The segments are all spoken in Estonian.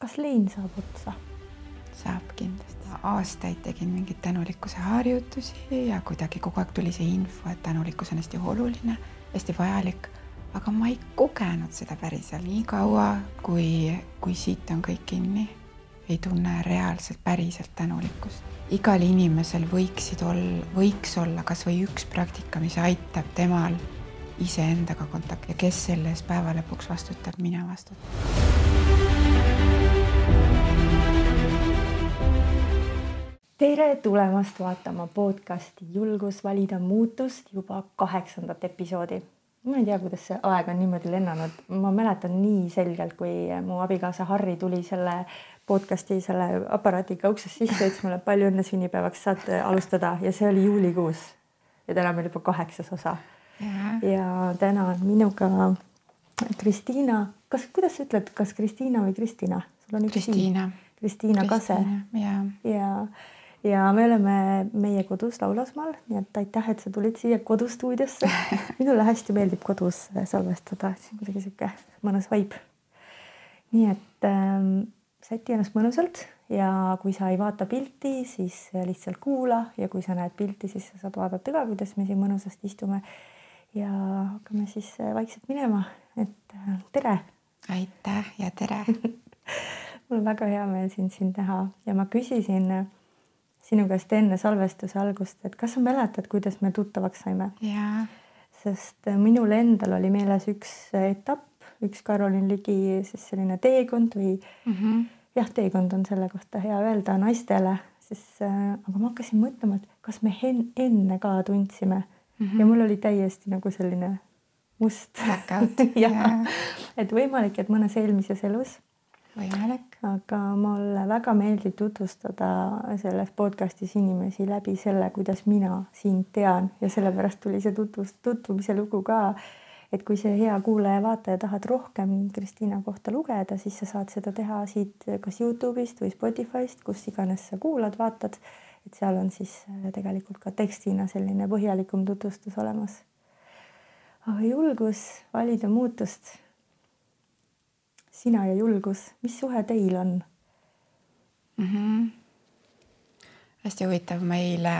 kas lein saab otsa? saab kindlasti. aastaid tegin mingeid tänulikkuse harjutusi ja kuidagi kogu aeg tuli see info, et tänulikkus on hästi oluline, hästi vajalik. aga ma ei kogenud seda päriselt nii kaua, kui, kui siit on kõik kinni. ei tunne reaalselt päriselt tänulikkust. igal inimesel võiksid olla, võiks olla kasvõi üks praktika, mis aitab temal iseendaga kontakti ja kes selle eest päeva lõpuks vastutab, mina vastutan tere tulemast vaatama podcasti Julgus valida muutust juba kaheksandat episoodi. ma ei tea, kuidas see aeg on niimoodi lennanud, ma mäletan nii selgelt, kui mu abikaasa Harri tuli selle podcasti selle aparaadiga uksest sisse, ütles mulle palju õnne sünnipäevaks, saate alustada ja see oli juulikuus. ja täna on meil juba kaheksas osa. ja täna on minuga Kristiina, kas, kuidas sa ütled, kas Kristiina või Kristina? Kristiina. Kristiina Kase. ja, ja ja me oleme meie kodus Laulasmaal, nii et aitäh, et sa tulid siia kodustuudiosse. minule hästi meeldib kodus salvestada, see on kuidagi sihuke mõnus vibe. nii et ähm, säti ennast mõnusalt ja kui sa ei vaata pilti, siis lihtsalt kuula ja kui sa näed pilti, siis sa saad vaadata ka, kuidas me siin mõnusasti istume. ja hakkame siis vaikselt minema, et äh, tere. aitäh ja tere mul on väga hea meel sind siin näha ja ma küsisin sinu käest enne salvestuse algust, et kas sa mäletad, kuidas me tuttavaks saime? sest äh, minul endal oli meeles üks etapp, üks Karolin Ligi siis selline teekond või mm -hmm. jah, teekond on selle kohta hea öelda naistele, siis äh, aga ma hakkasin mõtlema, et kas me enne ka tundsime mm -hmm. ja mul oli täiesti nagu selline must. jah, et võimalik, et mõnes eelmises elus võimalik. aga mulle väga meeldib tutvustada selles podcastis inimesi läbi selle, kuidas mina sind tean ja sellepärast tuli see tutvus, tutvumise lugu ka. et kui see hea kuulaja-vaataja tahad rohkem Kristiina kohta lugeda, siis sa saad seda teha siit kas Youtube'ist või Spotify'st, kus iganes sa kuulad, vaatad. et seal on siis äh, tegelikult ka tekstina selline põhjalikum tutvustus olemas. aga julgus valida muutust sina ja julgus, mis suhe teil on mm? -hmm. hästi huvitav, meile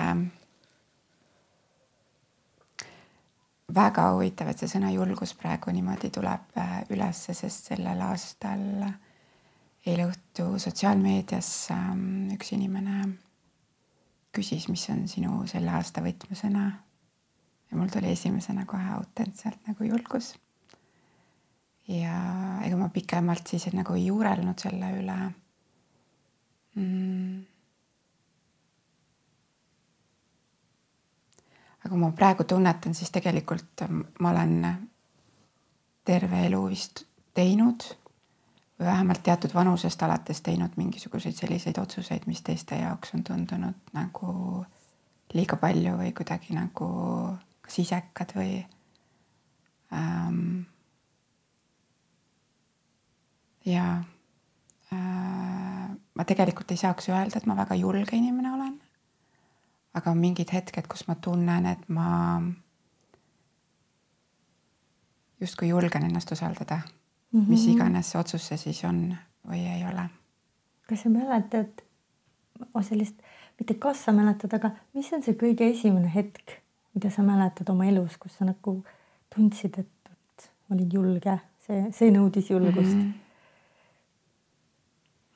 väga huvitav, et see sõna julgus praegu niimoodi tuleb äh, ülesse, sest sellel aastal eile õhtu sotsiaalmeedias ähm, üks inimene küsis, mis on sinu selle aasta võtmesõna. ja mul tuli esimesena kohe autentselt nagu julgus ja ega ma pikemalt siis nagu ei juurelnud selle üle. Mm.. aga kui ma praegu tunnetan, siis tegelikult ma olen terve elu vist teinud või vähemalt teatud vanusest alates teinud mingisuguseid selliseid otsuseid, mis teiste jaoks on tundunud nagu liiga palju või kuidagi nagu kas isekad või ähm, ja äh, ma tegelikult ei saaks öelda, et ma väga julge inimene olen. aga on mingid hetked, kus ma tunnen, et ma justkui julgen ennast usaldada mm, -hmm. mis iganes see otsus see siis on või ei ole. kas sa mäletad sellist, mitte kas sa mäletad, aga mis on see kõige esimene hetk, mida sa mäletad oma elus, kus sa nagu tundsid, et, et olid julge, see, see nõudis julgust mm? -hmm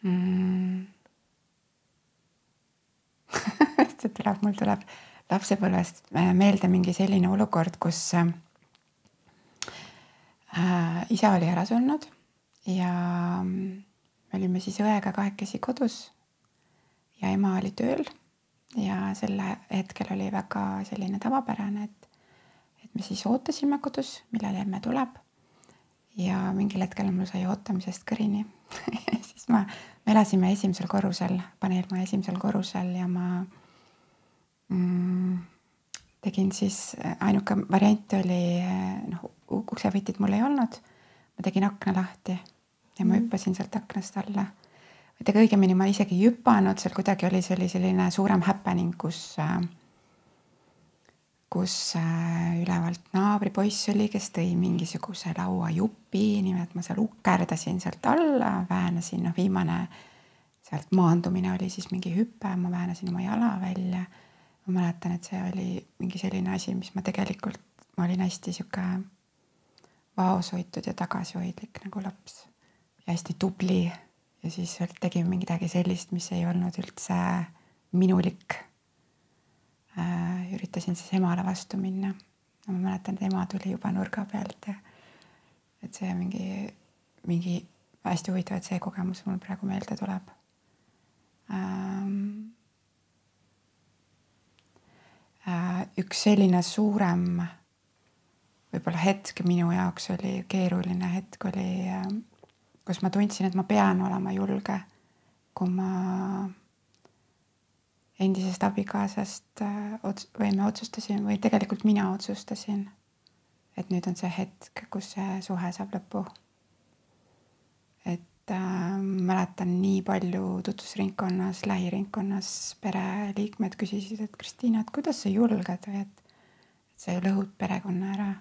mm. tuleb, mul tuleb lapsepõlvest äh, meelde mingi selline olukord, kus äh, isa oli ära surnud ja me olime siis õega kahekesi kodus ja ema oli tööl ja sel hetkel oli väga selline tavapärane, et, et me siis ootasime kodus, millal emme tuleb. ja mingil hetkel mul sai ootamisest kõrini siis ma me elasime esimesel korrusel, paneelmaja esimesel korrusel ja ma mm, tegin siis, ainuke variant oli noh, uksevõtit mul ei olnud. ma tegin akna lahti ja ma mm. hüppasin sealt aknast alla. või tegelikult õigemini ma isegi ei hüpanud, seal kuidagi oli, see oli selline suurem happening, kus, kus äh, ülevalt naabripoiss oli, kes tõi mingisuguse lauajupi, nimelt ma seal ukerdasin sealt alla, väänasin, noh, viimane sealt maandumine oli siis mingi hüpe, ma väänasin oma jala välja. ma mäletan, et see oli mingi selline asi, mis ma tegelikult, ma olin hästi sihuke vaoshoitud ja tagasihoidlik nagu laps. Ja hästi tubli. Ja siis tegime midagi sellist, mis ei olnud üldse minulik äh, üritasin siis emale vastu minna. ma mäletan, et ema tuli juba nurga pealt ja et see mingi, mingi hästi huvitav, et see kogemus mul praegu meelde tuleb ähm,. Äh, üks selline suurem võib-olla hetk minu jaoks oli keeruline hetk oli, äh, kus ma tundsin, et ma pean olema julge, kui ma endisest abikaasast äh, ots- või me otsustasime või tegelikult mina otsustasin, et nüüd on see hetk, kus see suhe saab lõpu. et äh, mäletan nii palju tutvusringkonnas, lähiringkonnas pereliikmed küsisid, et Kristiina, et kuidas sa julged või et, et sa ju lõhud perekonna ära.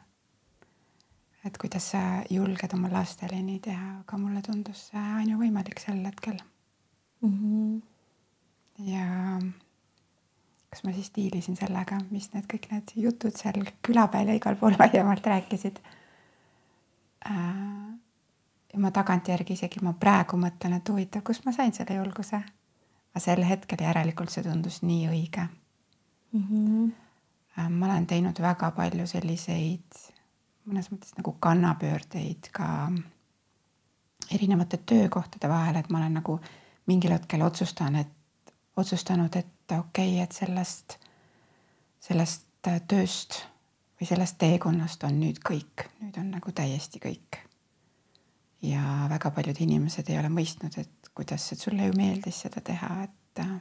et kuidas sa julged oma lastele nii teha, aga mulle tundus see ainuvõimalik sel hetkel mm. -hmm. ja kas ma siis diilisin sellega, mis need kõik need jutud seal küla peal ja igal pool laiemalt rääkisid. Äh, ja ma tagantjärgi isegi ma praegu mõtlen, et huvitav, kust ma sain selle julguse. aga sel hetkel järelikult see tundus nii õige mm. -hmm. ma olen teinud väga palju selliseid mõnes mõttes nagu kannapöördeid ka erinevate töökohtade vahel, et ma olen nagu mingil hetkel otsustan, et otsustanud, et okei okay,, et sellest, sellest tööst või sellest teekonnast on nüüd kõik, nüüd on nagu täiesti kõik. ja väga paljud inimesed ei ole mõistnud, et kuidas, et sulle ju meeldis seda teha, et äh,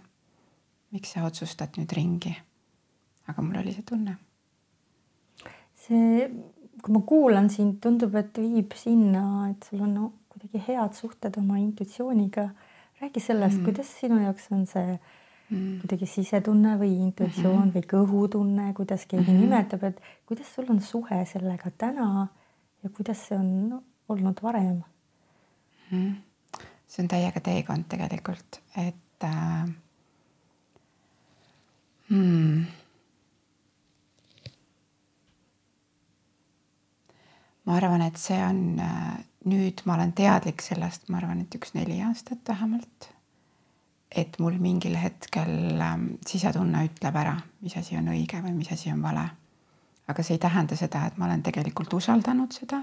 miks sa otsustad nüüd ringi. aga mul oli see tunne. see, kui ma kuulan sind, tundub, et viib sinna, et sul on no, kuidagi head suhted oma intuitsiooniga räägi sellest mm., kuidas sinu jaoks on see. Kuidagi sisetunne või intuitsioon mm -hmm. või kõhutunne, kuidas keegi mm -hmm. nimetab, et kuidas sul on suhe sellega täna ja kuidas see on olnud varem mm? -hmm. see on täiega teekond tegelikult, et äh, hmm. ma arvan, et see on äh, nüüd ma olen teadlik sellest, ma arvan, et üks neli aastat vähemalt. Et mul mingil hetkel ähm, sisetunne ütleb ära, mis asi on õige või mis asi on vale. aga see ei tähenda seda, et ma olen tegelikult usaldanud seda,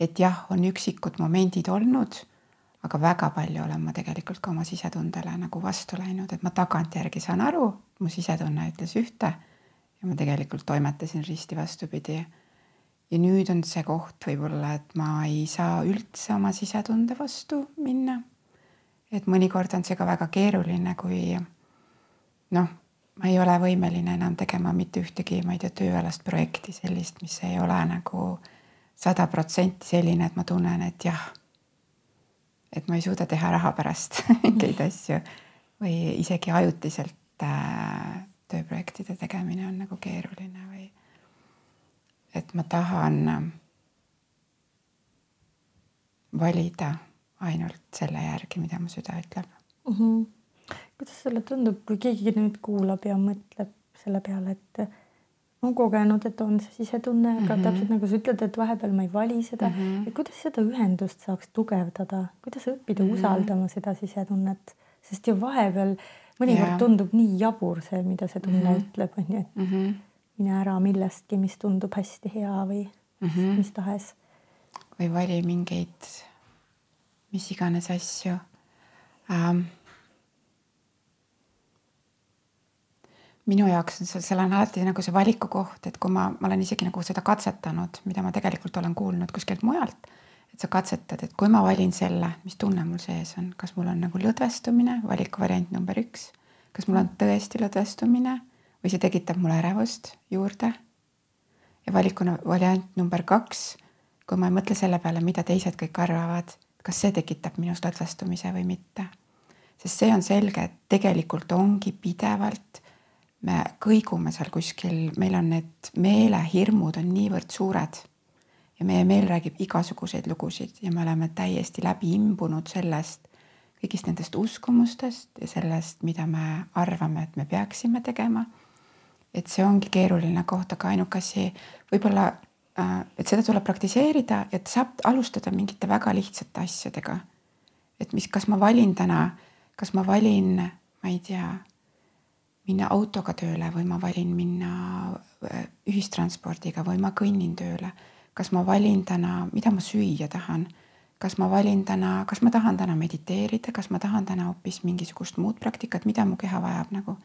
et jah, on üksikud momendid olnud, aga väga palju olen ma tegelikult ka oma sisetundele nagu vastu läinud, et ma tagantjärgi saan aru, mu sisetunne ütles ühte ja ma tegelikult toimetasin risti vastupidi ja nüüd on see koht võib-olla, et ma ei saa üldse oma sisetunde vastu minna. Et mõnikord on see ka väga keeruline, kui noh, ma ei ole võimeline enam tegema mitte ühtegi, ma ei tea, tööalast projekti sellist, mis ei ole nagu sada protsenti selline, et ma tunnen, et jah, et ma ei suuda teha raha pärast mingeid asju. Või isegi ajutiselt äh, tööprojektide tegemine on nagu keeruline või et ma tahan ähm, valida ainult selle järgi, mida mu süda ütleb mm. -hmm. kuidas sulle tundub, kui keegi nüüd kuulab ja mõtleb selle peale, et on kogenud, et on see sisetunne mm, -hmm. aga täpselt nagu sa ütled, et vahepeal ma ei vali seda mm, -hmm. et kuidas seda ühendust saaks tugevdada, kuidas õppida mm -hmm. usaldama seda sisetunnet, sest ju vahepeal mõnikord yeah. tundub nii jabur see, mida see tunne mm -hmm. ütleb, on ju, et mm -hmm mine ära millestki, mis tundub hästi hea või mm -hmm. mis tahes. või vali mingeid, mis iganes asju ähm,. minu jaoks on see, seal on alati nagu see valiku koht, et kui ma, ma olen isegi nagu seda katsetanud, mida ma tegelikult olen kuulnud kuskilt mujalt, et sa katsetad, et kui ma valin selle, mis tunne mul sees on, kas mul on nagu lõdvestumine, valikuvariant number üks, kas mul on tõesti lõdvestumine või see tekitab mulle ärevust juurde. ja valikuna variant number kaks, kui ma ei mõtle selle peale, mida teised kõik arvavad, kas see tekitab minus lõdvestumise või mitte. sest see on selge, et tegelikult ongi pidevalt me kõigume seal kuskil, meil on need meelehirmud on niivõrd suured ja meie meel räägib igasuguseid lugusid ja me oleme täiesti läbi imbunud sellest, kõigist nendest uskumustest ja sellest, mida me arvame, et me peaksime tegema. et see ongi keeruline koht, aga ainuke asi võib-olla, et seda tuleb praktiseerida, et saab alustada mingite väga lihtsate asjadega. et mis, kas ma valin täna, kas ma valin, ma ei tea, minna autoga tööle või ma valin minna äh, ühistranspordiga või ma kõnnin tööle kas ma valin täna, mida ma süüa tahan, kas ma valin täna, kas ma tahan täna mediteerida, kas ma tahan täna hoopis mingisugust muud praktikat, mida mu keha vajab nagu.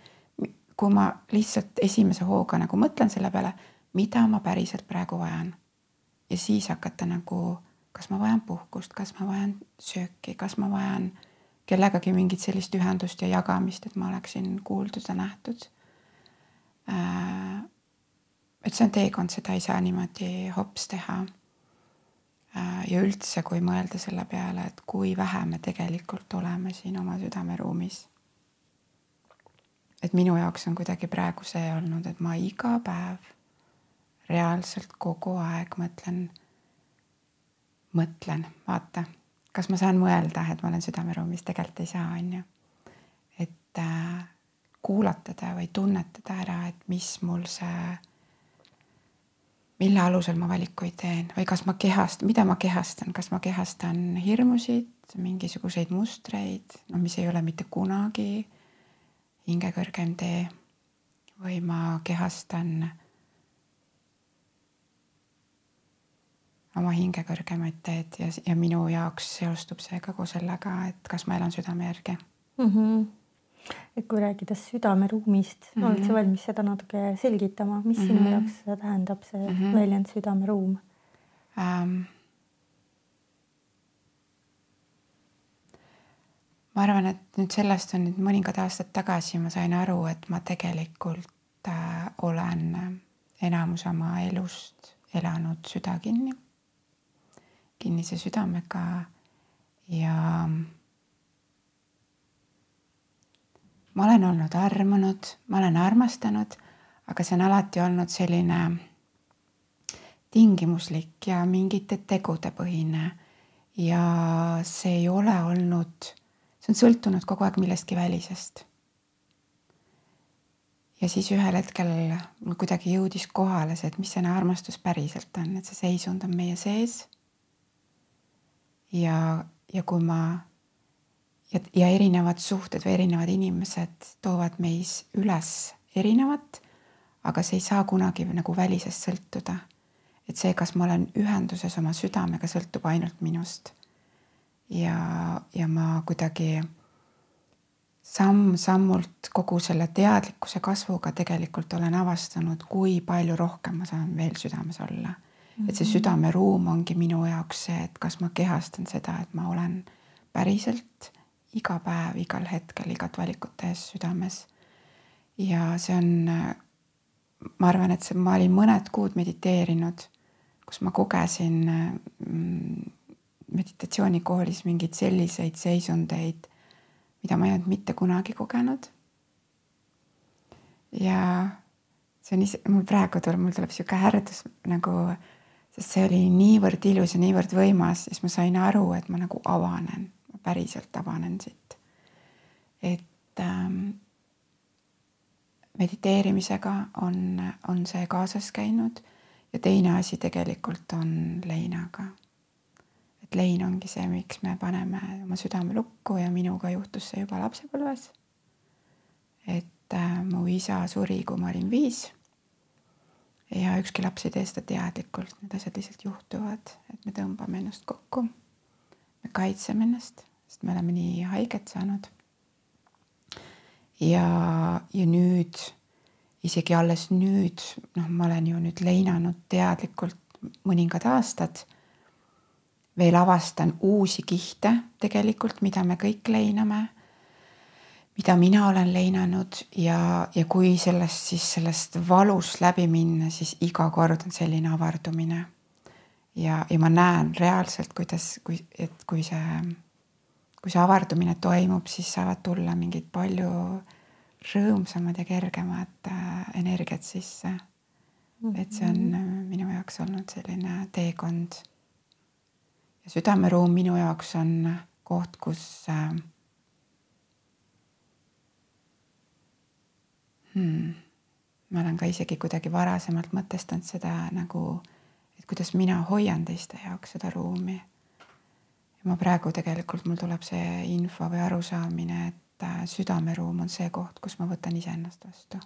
kui ma lihtsalt esimese hooga nagu mõtlen selle peale, mida ma päriselt praegu vajan. ja siis hakata nagu, kas ma vajan puhkust, kas ma vajan sööki, kas ma vajan kellegagi mingit sellist ühendust ja jagamist, et ma oleksin kuuldud ja nähtud äh, et see on teekond, seda ei saa niimoodi hops teha. Äh, ja üldse, kui mõelda selle peale, et kui vähe me tegelikult oleme siin oma südameruumis. et minu jaoks on kuidagi praegu see olnud, et ma iga päev reaalselt kogu aeg mõtlen, mõtlen, vaata, kas ma saan mõelda, et ma olen südameruumis, tegelikult ei saa, on ju. et äh, kuulatada või tunnetada ära, et mis mul see mille alusel ma valikuid teen või kas ma kehast, mida ma kehastan, kas ma kehastan hirmusid, mingisuguseid mustreid, no mis ei ole mitte kunagi hinge kõrgem tee. Või ma kehastan oma hinge kõrgemaid teed ja, ja minu jaoks seostub see kogu sellega, et kas ma elan südame järgi mm. -hmm et kui rääkida südameruumist mm, -hmm. oled sa valmis seda natuke selgitama, mis mm -hmm. sinu mhm. jaoks tähendab see mm -hmm. väljend südameruum ähm.? ma arvan, et nüüd sellest on nüüd mõningad aastad tagasi ma sain aru, et ma tegelikult äh, olen enamus oma elust elanud süda kinni, kinnise südamega ja ma olen olnud armunud, ma olen armastanud, aga see on alati olnud selline tingimuslik ja mingite tegude põhine. ja see ei ole olnud, see on sõltunud kogu aeg millestki välisest. ja siis ühel hetkel mul kuidagi jõudis kohale see, et mis see armastus päriselt on, et see seisund on meie sees. Ja, ja kui ma ja, ja erinevad suhted või erinevad inimesed toovad meis üles erinevat, aga see ei saa kunagi nagu välisest sõltuda. et see, kas ma olen ühenduses oma südamega, sõltub ainult minust. ja, ja ma kuidagi samm-sammult kogu selle teadlikkuse kasvuga tegelikult olen avastanud, kui palju rohkem ma saan veel südames olla. Et see mhm. südameruum ongi minu jaoks see, et kas ma kehastan seda, et ma olen päriselt iga päev, igal hetkel, igat valikut tehes südames. ja see on, ma arvan, et see, ma olin mõned kuud mediteerinud, kus ma kogesin mm, meditatsioonikoolis mingeid selliseid seisundeid, mida ma ei olnud mitte kunagi kogenud. ja see on ise, mul praegu tuleb, mul tuleb sihuke härdus nagu, sest see oli niivõrd ilus ja niivõrd võimas, siis ma sain aru, et ma nagu avanen päriselt avanen siit. et ähm, mediteerimisega on, on see kaasas käinud ja teine asi tegelikult on leinaga. et lein ongi see, miks me paneme oma südame lukku ja minuga juhtus see juba lapsepõlves. et äh, mu isa suri, kui ma olin viis. Ja ükski laps ei tee seda teadlikult, need asjad lihtsalt juhtuvad, et me tõmbame ennast kokku. me kaitseme ennast sest me oleme nii haiget saanud. ja, ja nüüd, isegi alles nüüd, noh, ma olen ju nüüd leinanud teadlikult mõningad aastad. veel avastan uusi kihte tegelikult, mida me kõik leiname mida mina olen leinanud ja, ja kui sellest siis sellest valust läbi minna, siis iga kord on selline avardumine. ja, ja ma näen reaalselt, kuidas, kui, et kui see kui see avardumine toimub, siis saavad tulla mingid palju rõõmsamad ja kergemad äh, energiat sisse. -hmm. et see on äh, minu jaoks olnud selline teekond. ja südameruum minu jaoks on koht, kus äh, hmm, ma olen ka isegi kuidagi varasemalt mõtestanud seda nagu, et kuidas mina hoian teiste jaoks seda ruumi. ja ma praegu tegelikult, mul tuleb see info või arusaamine, et et südameruum on see koht, kus ma võtan iseennast vastu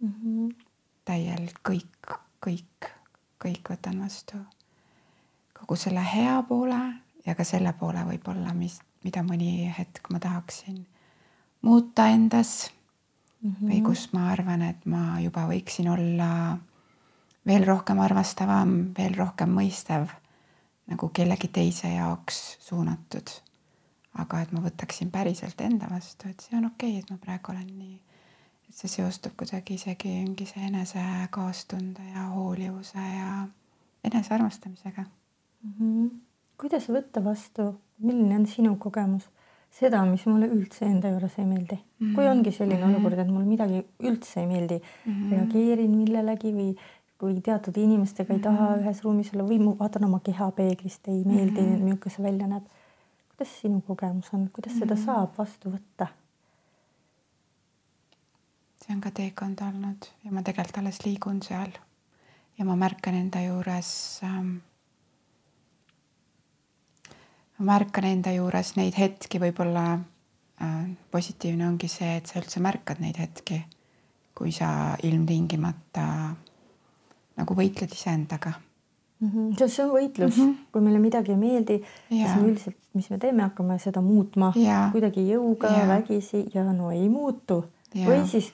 mm. -hmm. täielikult kõik, kõik, kõik võtan vastu. kogu selle hea poole ja ka selle poole võib-olla, mis, mida mõni hetk ma tahaksin muuta endas mm. -hmm. või kus ma arvan, et ma juba võiksin olla veel rohkem armastavam, veel rohkem mõistev nagu kellegi teise jaoks suunatud aga et ma võtaksin päriselt enda vastu, et see on okei okay,, et ma praegu olen nii. et see seostub kuidagi isegi mingise enese kaastunde ja hoolivuse ja enesearmastamisega mm. -hmm. kuidas võtta vastu, milline on sinu kogemus? Seda, mis mulle üldse enda juures ei meeldi mm. -hmm. kui ongi selline mm -hmm. olukord, et mul midagi üldse ei meeldi mm, -hmm. reageerin millelegi või kui teatud inimestega ei taha mm -hmm. ühes ruumis olla või ma vaatan oma kehapeeglist, ei meeldi mm, -hmm. milline see välja näeb kuidas sinu kogemus on, kuidas mm -hmm. seda mhm. saab vastu võtta? see on ka teekond olnud ja ma tegelikult alles liigun seal ja ma märkan enda juures ähm,. Ma märkan enda juures neid hetki, võib-olla äh, positiivne ongi see, et sa üldse märkad neid hetki, kui sa ilmtingimata nagu võitled iseendaga mm. -hmm. see on võitlus mm, -hmm. kui meile midagi ei meeldi, siis me üldiselt, mis me teeme, hakkame seda muutma ja. kuidagi jõuga, vägisi ja no ei muutu. või siis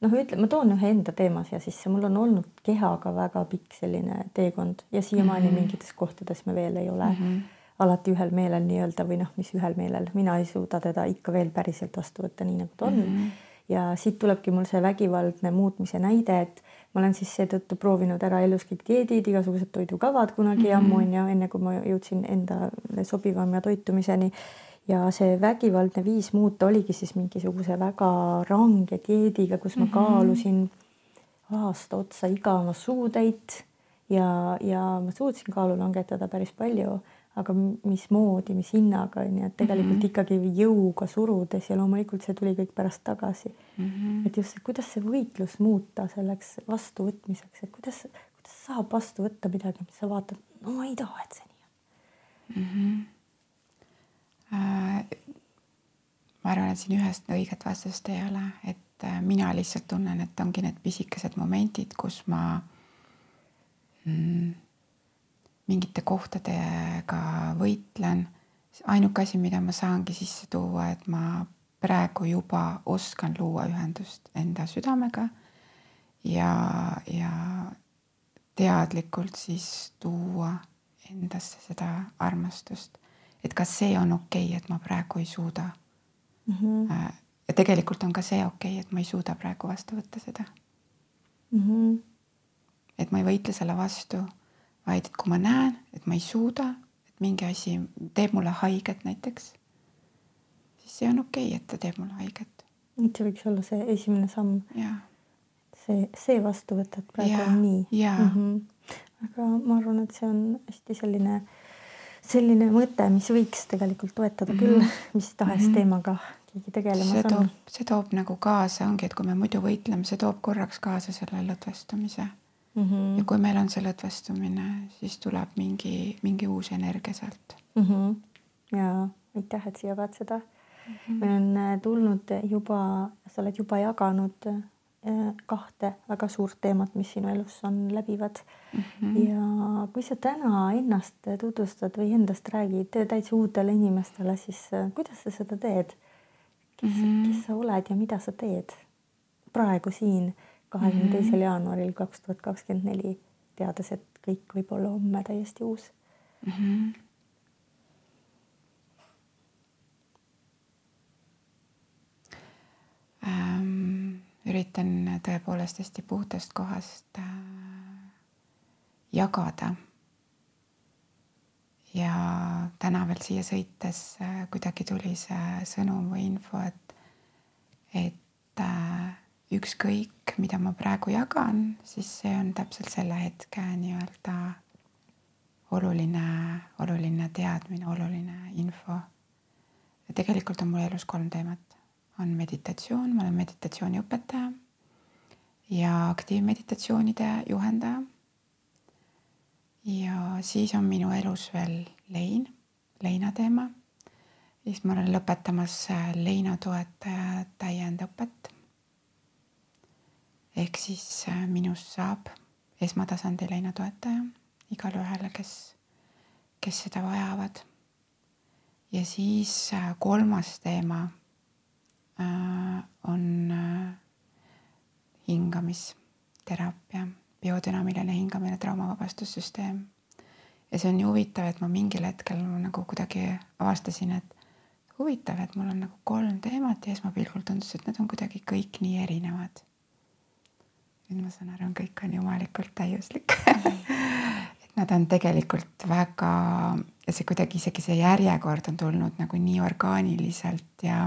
noh, ütle, ma toon ühe enda teema siia sisse, mul on olnud kehaga väga pikk selline teekond ja siiamaani mm -hmm. mingites kohtades me veel ei ole mm -hmm. Alati ühel meelel nii-öelda või noh, mis ühel meelel, mina ei suuda teda ikka veel päriselt vastu võtta, nii nagu ta on mm. -hmm. ja siit tulebki mul see vägivaldne muutmise näide, et ma olen siis seetõttu proovinud ära elus kõik dieedid, igasugused toidukavad kunagi mm -hmm. ammu on ju, enne kui ma jõudsin endale sobivama toitumiseni. ja see vägivaldne viis muuta oligi siis mingisuguse väga range dieediga, kus ma -hmm. kaalusin aasta otsa iga oma suutäit ja, ja ma suutsin kaalu langetada päris palju aga mismoodi, mis hinnaga on ju, et tegelikult mm -hmm. ikkagi jõuga surudes ja loomulikult see tuli kõik pärast tagasi mm. -hmm. et just, kuidas see võitlus muuta selleks vastuvõtmiseks, et kuidas, kuidas saab vastu võtta midagi, mis sa vaatad, no ma ei taha, et see nii on mm. -hmm. Äh, ma arvan, et siin ühest õiget vastust ei ole, et äh, mina lihtsalt tunnen, et ongi need pisikesed momendid, kus ma mm, mingite kohtadega võitlen. ainuke asi, mida ma saangi sisse tuua, et ma praegu juba oskan luua ühendust enda südamega ja, ja teadlikult siis tuua endasse seda armastust. et kas see on okei okay,, et ma praegu ei suuda mm. -hmm. ja tegelikult on ka see okei okay,, et ma ei suuda praegu vastu võtta seda mm. -hmm. et ma ei võitle selle vastu vaid et kui ma näen, et ma ei suuda, et mingi asi teeb mulle haiget näiteks, siis see on okei okay,, et ta teeb mulle haiget. et see võiks olla see esimene samm. see, see vastu võtta, et praegu ja, on nii. Mm -hmm. aga ma arvan, et see on hästi selline, selline mõte, mis võiks tegelikult toetada mm -hmm. küll mis tahes mm -hmm. teemaga keegi tegelema see toob, see toob nagu kaasa, ongi, et kui me muidu võitleme, see toob korraks kaasa selle lõdvestumise mm. -hmm. ja kui meil on see lõdvestumine, siis tuleb mingi, mingi uus energia sealt mm. -hmm. ja aitäh, et sa jagad seda mm. -hmm. meil on äh, tulnud juba, sa oled juba jaganud äh, kahte väga suurt teemat, mis sinu elus on läbivad mm. -hmm. ja kui sa täna ennast tutvustad või endast räägid täitsa uutele inimestele, siis äh, kuidas sa seda teed? kes mm, -hmm. kes sa oled ja mida sa teed praegu siin kahekümne teisel jaanuaril kaks tuhat kakskümmend neli, teades, et kõik võib olla homme täiesti uus mm. -hmm. Üritan tõepoolest hästi puhtast kohast äh, jagada. ja täna veel siia sõites äh, kuidagi tuli see sõnum või info, et, et äh, ükskõik, mida ma praegu jagan, siis see on täpselt selle hetke nii-öelda oluline, oluline teadmine, oluline info. tegelikult on mul elus kolm teemat. on meditatsioon, ma olen meditatsiooniõpetaja ja aktiivmeditatsioonide juhendaja. ja siis on minu elus veel lein, leina teema. siis ma olen lõpetamas leinatoetaja täiendõpet ehk siis äh, minust saab esmatasandi leinatoetaja igale ühele, kes, kes seda vajavad. ja siis äh, kolmas teema äh, on hingamisteraapia, biodünaamiline hingamine, traumavabastussüsteem. ja see on nii huvitav, et ma mingil hetkel nagu kuidagi avastasin, et huvitav, et mul on nagu kolm teemat ja esmapilgul tundus, et need on kuidagi kõik nii erinevad nüüd ma saan aru, kõik on jumalikult täiuslik et nad on tegelikult väga, see kuidagi isegi see järjekord on tulnud nagu nii orgaaniliselt ja.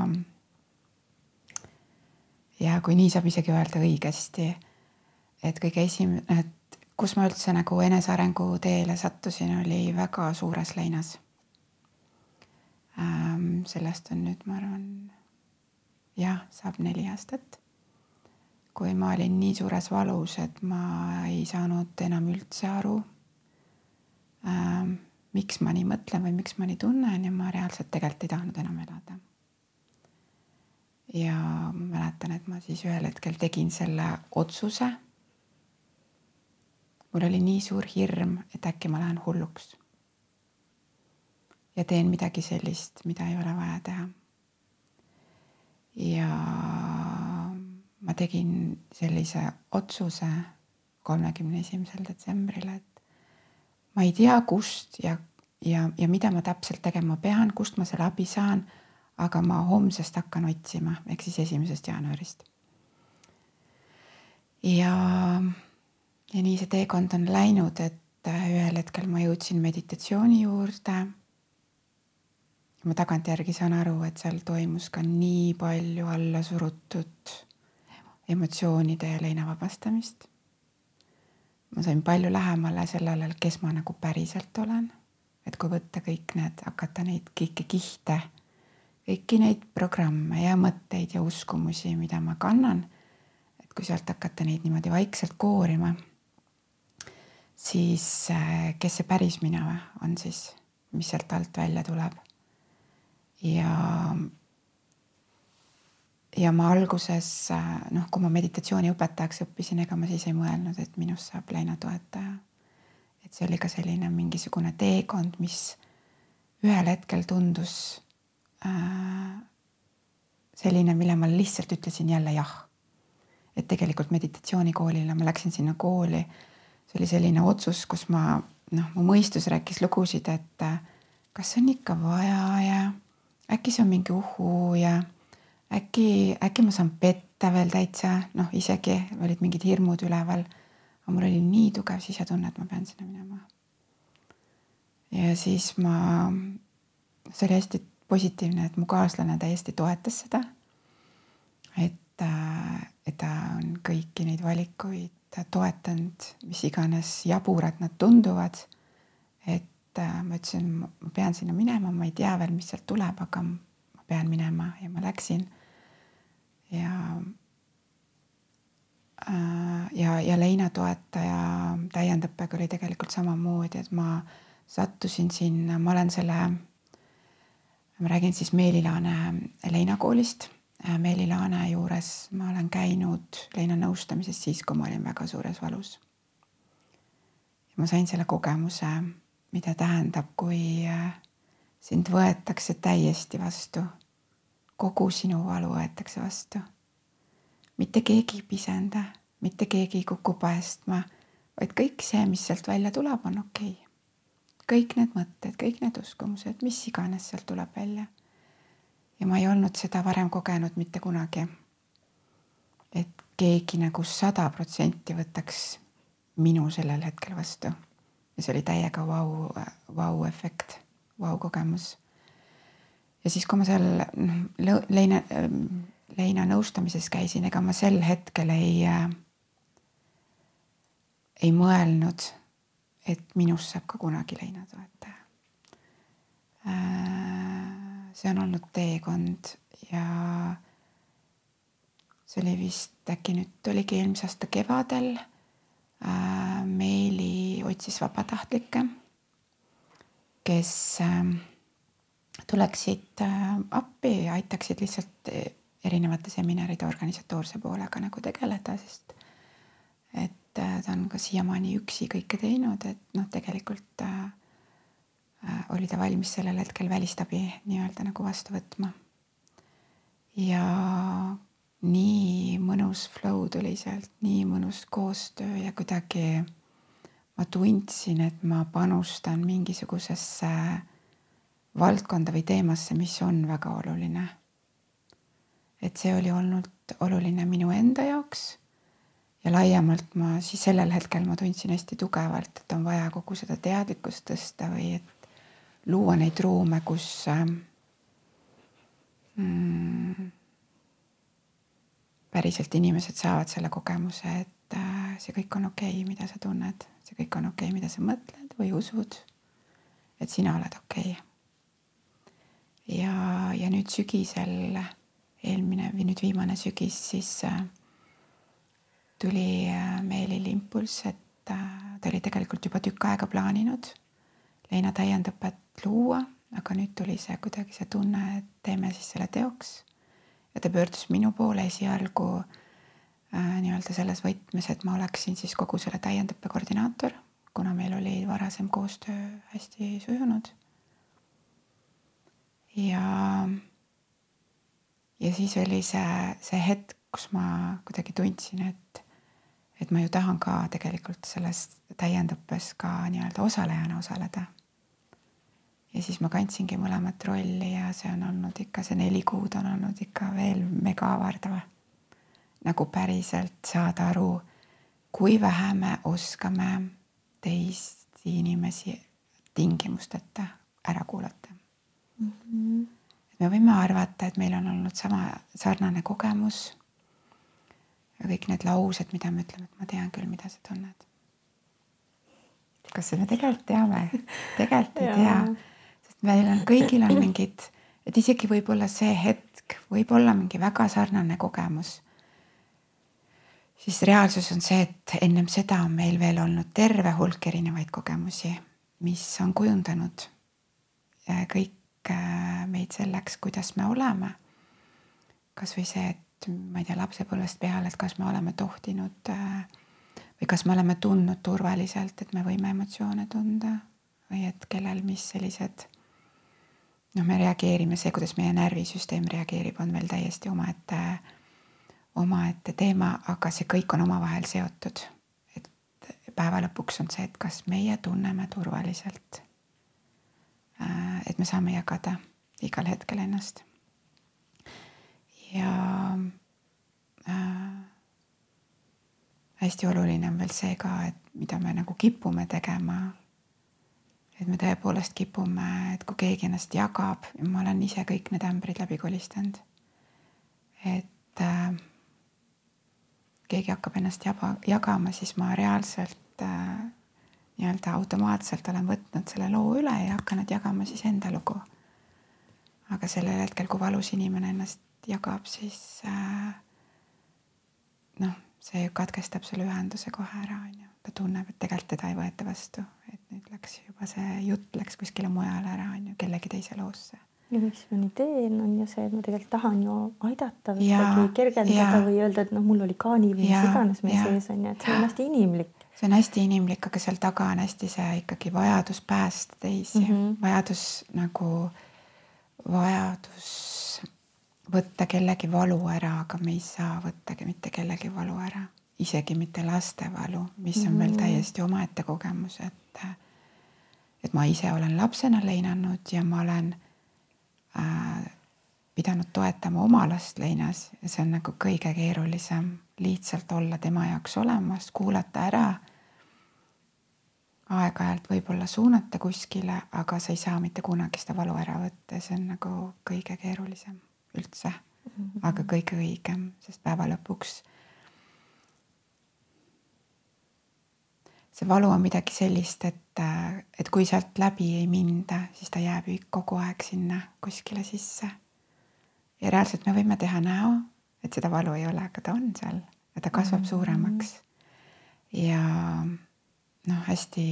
ja kui nii saab isegi öelda õigesti, et kõige esimene, et kus ma üldse nagu enesearengu teele sattusin, oli väga suures leinas ähm,. sellest on nüüd, ma arvan, jah, saab neli aastat kui ma olin nii suures valus, et ma ei saanud enam üldse aru ähm,, miks ma nii mõtlen või miks ma nii tunnen ja ma reaalselt tegelikult ei tahtnud enam elada. ja mäletan, et ma siis ühel hetkel tegin selle otsuse. mul oli nii suur hirm, et äkki ma lähen hulluks. ja teen midagi sellist, mida ei ole vaja teha. ja ma tegin sellise otsuse kolmekümne esimesel detsembril, et ma ei tea, kust ja, ja, ja mida ma täpselt tegema pean, kust ma selle abi saan. aga ma homsest hakkan otsima ehk siis esimesest jaanuarist. ja, ja nii see teekond on läinud, et ühel hetkel ma jõudsin meditatsiooni juurde. ma tagantjärgi saan aru, et seal toimus ka nii palju allasurutud emotsioonide ja leina vabastamist. ma sain palju lähemale sellele, kes ma nagu päriselt olen. et kui võtta kõik need, hakata neid kõiki kihte, kõiki neid programme ja mõtteid ja uskumusi, mida ma kannan, et kui sealt hakata neid niimoodi vaikselt koorima, siis äh, kes see päris mina on siis, mis sealt alt välja tuleb. ja ja ma alguses noh, kui ma meditatsiooniõpetajaks õppisin, ega ma siis ei mõelnud, et minust saab leinatoetaja. et see oli ka selline mingisugune teekond, mis ühel hetkel tundus äh, selline, mille ma lihtsalt ütlesin jälle jah. et tegelikult meditatsioonikoolile ma läksin sinna kooli, see oli selline otsus, kus ma noh, mu mõistus rääkis lugusid, et äh, kas on ikka vaja ja äkki see on mingi uhuu ja äkki, äkki ma saan petta veel täitsa, noh, isegi olid mingid hirmud üleval. aga mul oli nii tugev sisetunne, et ma pean sinna minema. ja siis ma, see oli hästi positiivne, et mu kaaslane täiesti toetas seda. et, et ta on kõiki neid valikuid toetanud, mis iganes jaburad nad tunduvad. et ma ütlesin, ma pean sinna minema, ma ei tea veel, mis sealt tuleb, aga ma pean minema ja ma läksin ja äh, ja, ja Leina toetaja täiendõppega oli tegelikult samamoodi, et ma sattusin sinna, ma olen selle, ma räägin siis Meeli Laane Leina koolist. Äh, Meeli Laane juures ma olen käinud Leina nõustamises siis, kui ma olin väga suures valus. ma sain selle kogemuse, mida tähendab, kui äh, sind võetakse täiesti vastu kogu sinu valu võetakse vastu. mitte keegi ei pisenda, mitte keegi ei kuku päästma, vaid kõik see, mis sealt välja tuleb, on okei okay. kõik need mõtted, kõik need uskumused, mis iganes sealt tuleb välja. ja ma ei olnud seda varem kogenud mitte kunagi. et keegi nagu sada protsenti võtaks minu sellel hetkel vastu. ja see oli täiega vau, vau-efekt, vau-kogemus ja siis, kui ma seal noh, leina, Leina nõustamises käisin, ega ma sel hetkel ei äh,, ei mõelnud, et minust saab ka kunagi Leina toetaja äh,. see on olnud teekond ja see oli vist äkki nüüd oligi eelmise aasta kevadel äh,. Meeli otsis vabatahtlikke, kes äh, tuleksid äh, appi ja aitaksid lihtsalt erinevate seminaride organisatoorse poolega nagu tegeleda, sest et äh, ta on ka siiamaani üksi kõike teinud, et noh, tegelikult äh, äh, oli ta valmis sellel hetkel välistabi nii-öelda nagu vastu võtma. ja nii mõnus flow tuli sealt, nii mõnus koostöö ja kuidagi ma tundsin, et ma panustan mingisugusesse valdkonda või teemasse, mis on väga oluline et see oli olnud oluline minu enda jaoks. ja laiemalt ma siis sellel hetkel ma tundsin hästi tugevalt, et on vaja kogu seda teadlikkust tõsta või et luua neid ruume, kus mm, päriselt inimesed saavad selle kogemuse, et äh, see kõik on okei okay,, mida sa tunned, see kõik on okei okay,, mida sa mõtled või usud. et sina oled okei okay.. Ja, ja nüüd sügisel eelmine või nüüd viimane sügis, siis äh, tuli äh, Meelil impulss, et äh, ta oli tegelikult juba tükk aega plaaninud Leina täiendõpet luua, aga nüüd tuli see kuidagi see tunne, et teeme siis selle teoks. ja ta pöördus minu poole esialgu äh, nii-öelda selles võtmes, et ma oleksin siis kogu selle täiendõppe koordinaator, kuna meil oli varasem koostöö hästi sujunud. Ja ja siis oli see, see hetk, kus ma kuidagi tundsin, et, et ma ju tahan ka tegelikult selles täiendõppes ka nii-öelda osalejana osaleda. ja siis ma kandsingi mõlemat rolli ja see on olnud ikka, see neli kuud on olnud ikka veel mega avardav. nagu päriselt saada aru, kui vähe me oskame teisi inimesi tingimusteta ära kuulata mm. -hmm me võime arvata, et meil on olnud sama sarnane kogemus. ja kõik need laused, mida me ütleme, et ma tean küll, mida sa tunned. kas me tegelikult teame? tegelikult ei tea, sest meil on, kõigil on mingid, et isegi võib-olla see hetk võib olla mingi väga sarnane kogemus. siis reaalsus on see, et ennem seda on meil veel olnud terve hulk erinevaid kogemusi, mis on kujundanud kõik Äh, meid selleks, kuidas me oleme. kasvõi see, et ma ei tea, lapsepõlvest peale, et kas me oleme tohtinud äh, või kas me oleme tundnud turvaliselt, et me võime emotsioone tunda või et kellel mis sellised noh, me reageerime, see, kuidas meie närvisüsteem reageerib, on veel täiesti omaette, omaette teema, aga see kõik on omavahel seotud. et päeva lõpuks on see, et kas meie tunneme turvaliselt et me saame jagada igal hetkel ennast. ja äh, hästi oluline on veel see ka, et mida me nagu kipume tegema. et me tõepoolest kipume, et kui keegi ennast jagab ja ma olen ise kõik need ämbrid läbi kolistanud. et äh, keegi hakkab ennast jaba, jagama, siis ma reaalselt äh, nii-öelda automaatselt olen võtnud selle loo üle ja hakanud jagama siis enda lugu. aga sellel hetkel, kui valus inimene ennast jagab, siis äh, noh, see katkestab selle ühenduse kohe ära, on ju. ta tunneb, et tegelikult teda ei võeta vastu, et nüüd läks juba see jutt läks kuskile mujale ära, on ju, kellegi teise loosse ja miks ma nii teen, on ju see, et ma tegelikult tahan ju aidata või kuidagi kergendada ja, või öelda, et noh, mul oli ka nii või mis iganes meie sees on ju, et see on hästi inimlik see on hästi inimlik, aga seal taga on hästi see ikkagi vajadus päästa teisi mm, -hmm. vajadus nagu, vajadus võtta kellegi valu ära, aga me ei saa võtta mitte kellegi valu ära, isegi mitte laste valu, mis on mm -hmm. veel täiesti omaette kogemus, et et ma ise olen lapsena leinanud ja ma olen äh, pidanud toetama oma last leinas ja see on nagu kõige keerulisem, lihtsalt olla tema jaoks olemas, kuulata ära aeg-ajalt võib-olla suunata kuskile, aga sa ei saa mitte kunagi seda valu ära võtta ja see on nagu kõige keerulisem üldse. mm, -hmm. aga kõige õigem, sest päeva lõpuks see valu on midagi sellist, et, et kui sealt läbi ei minda, siis ta jääb kogu aeg sinna kuskile sisse. ja reaalselt me võime teha näo, et seda valu ei ole, aga ta on seal ja ta kasvab mm -hmm. suuremaks. ja noh, hästi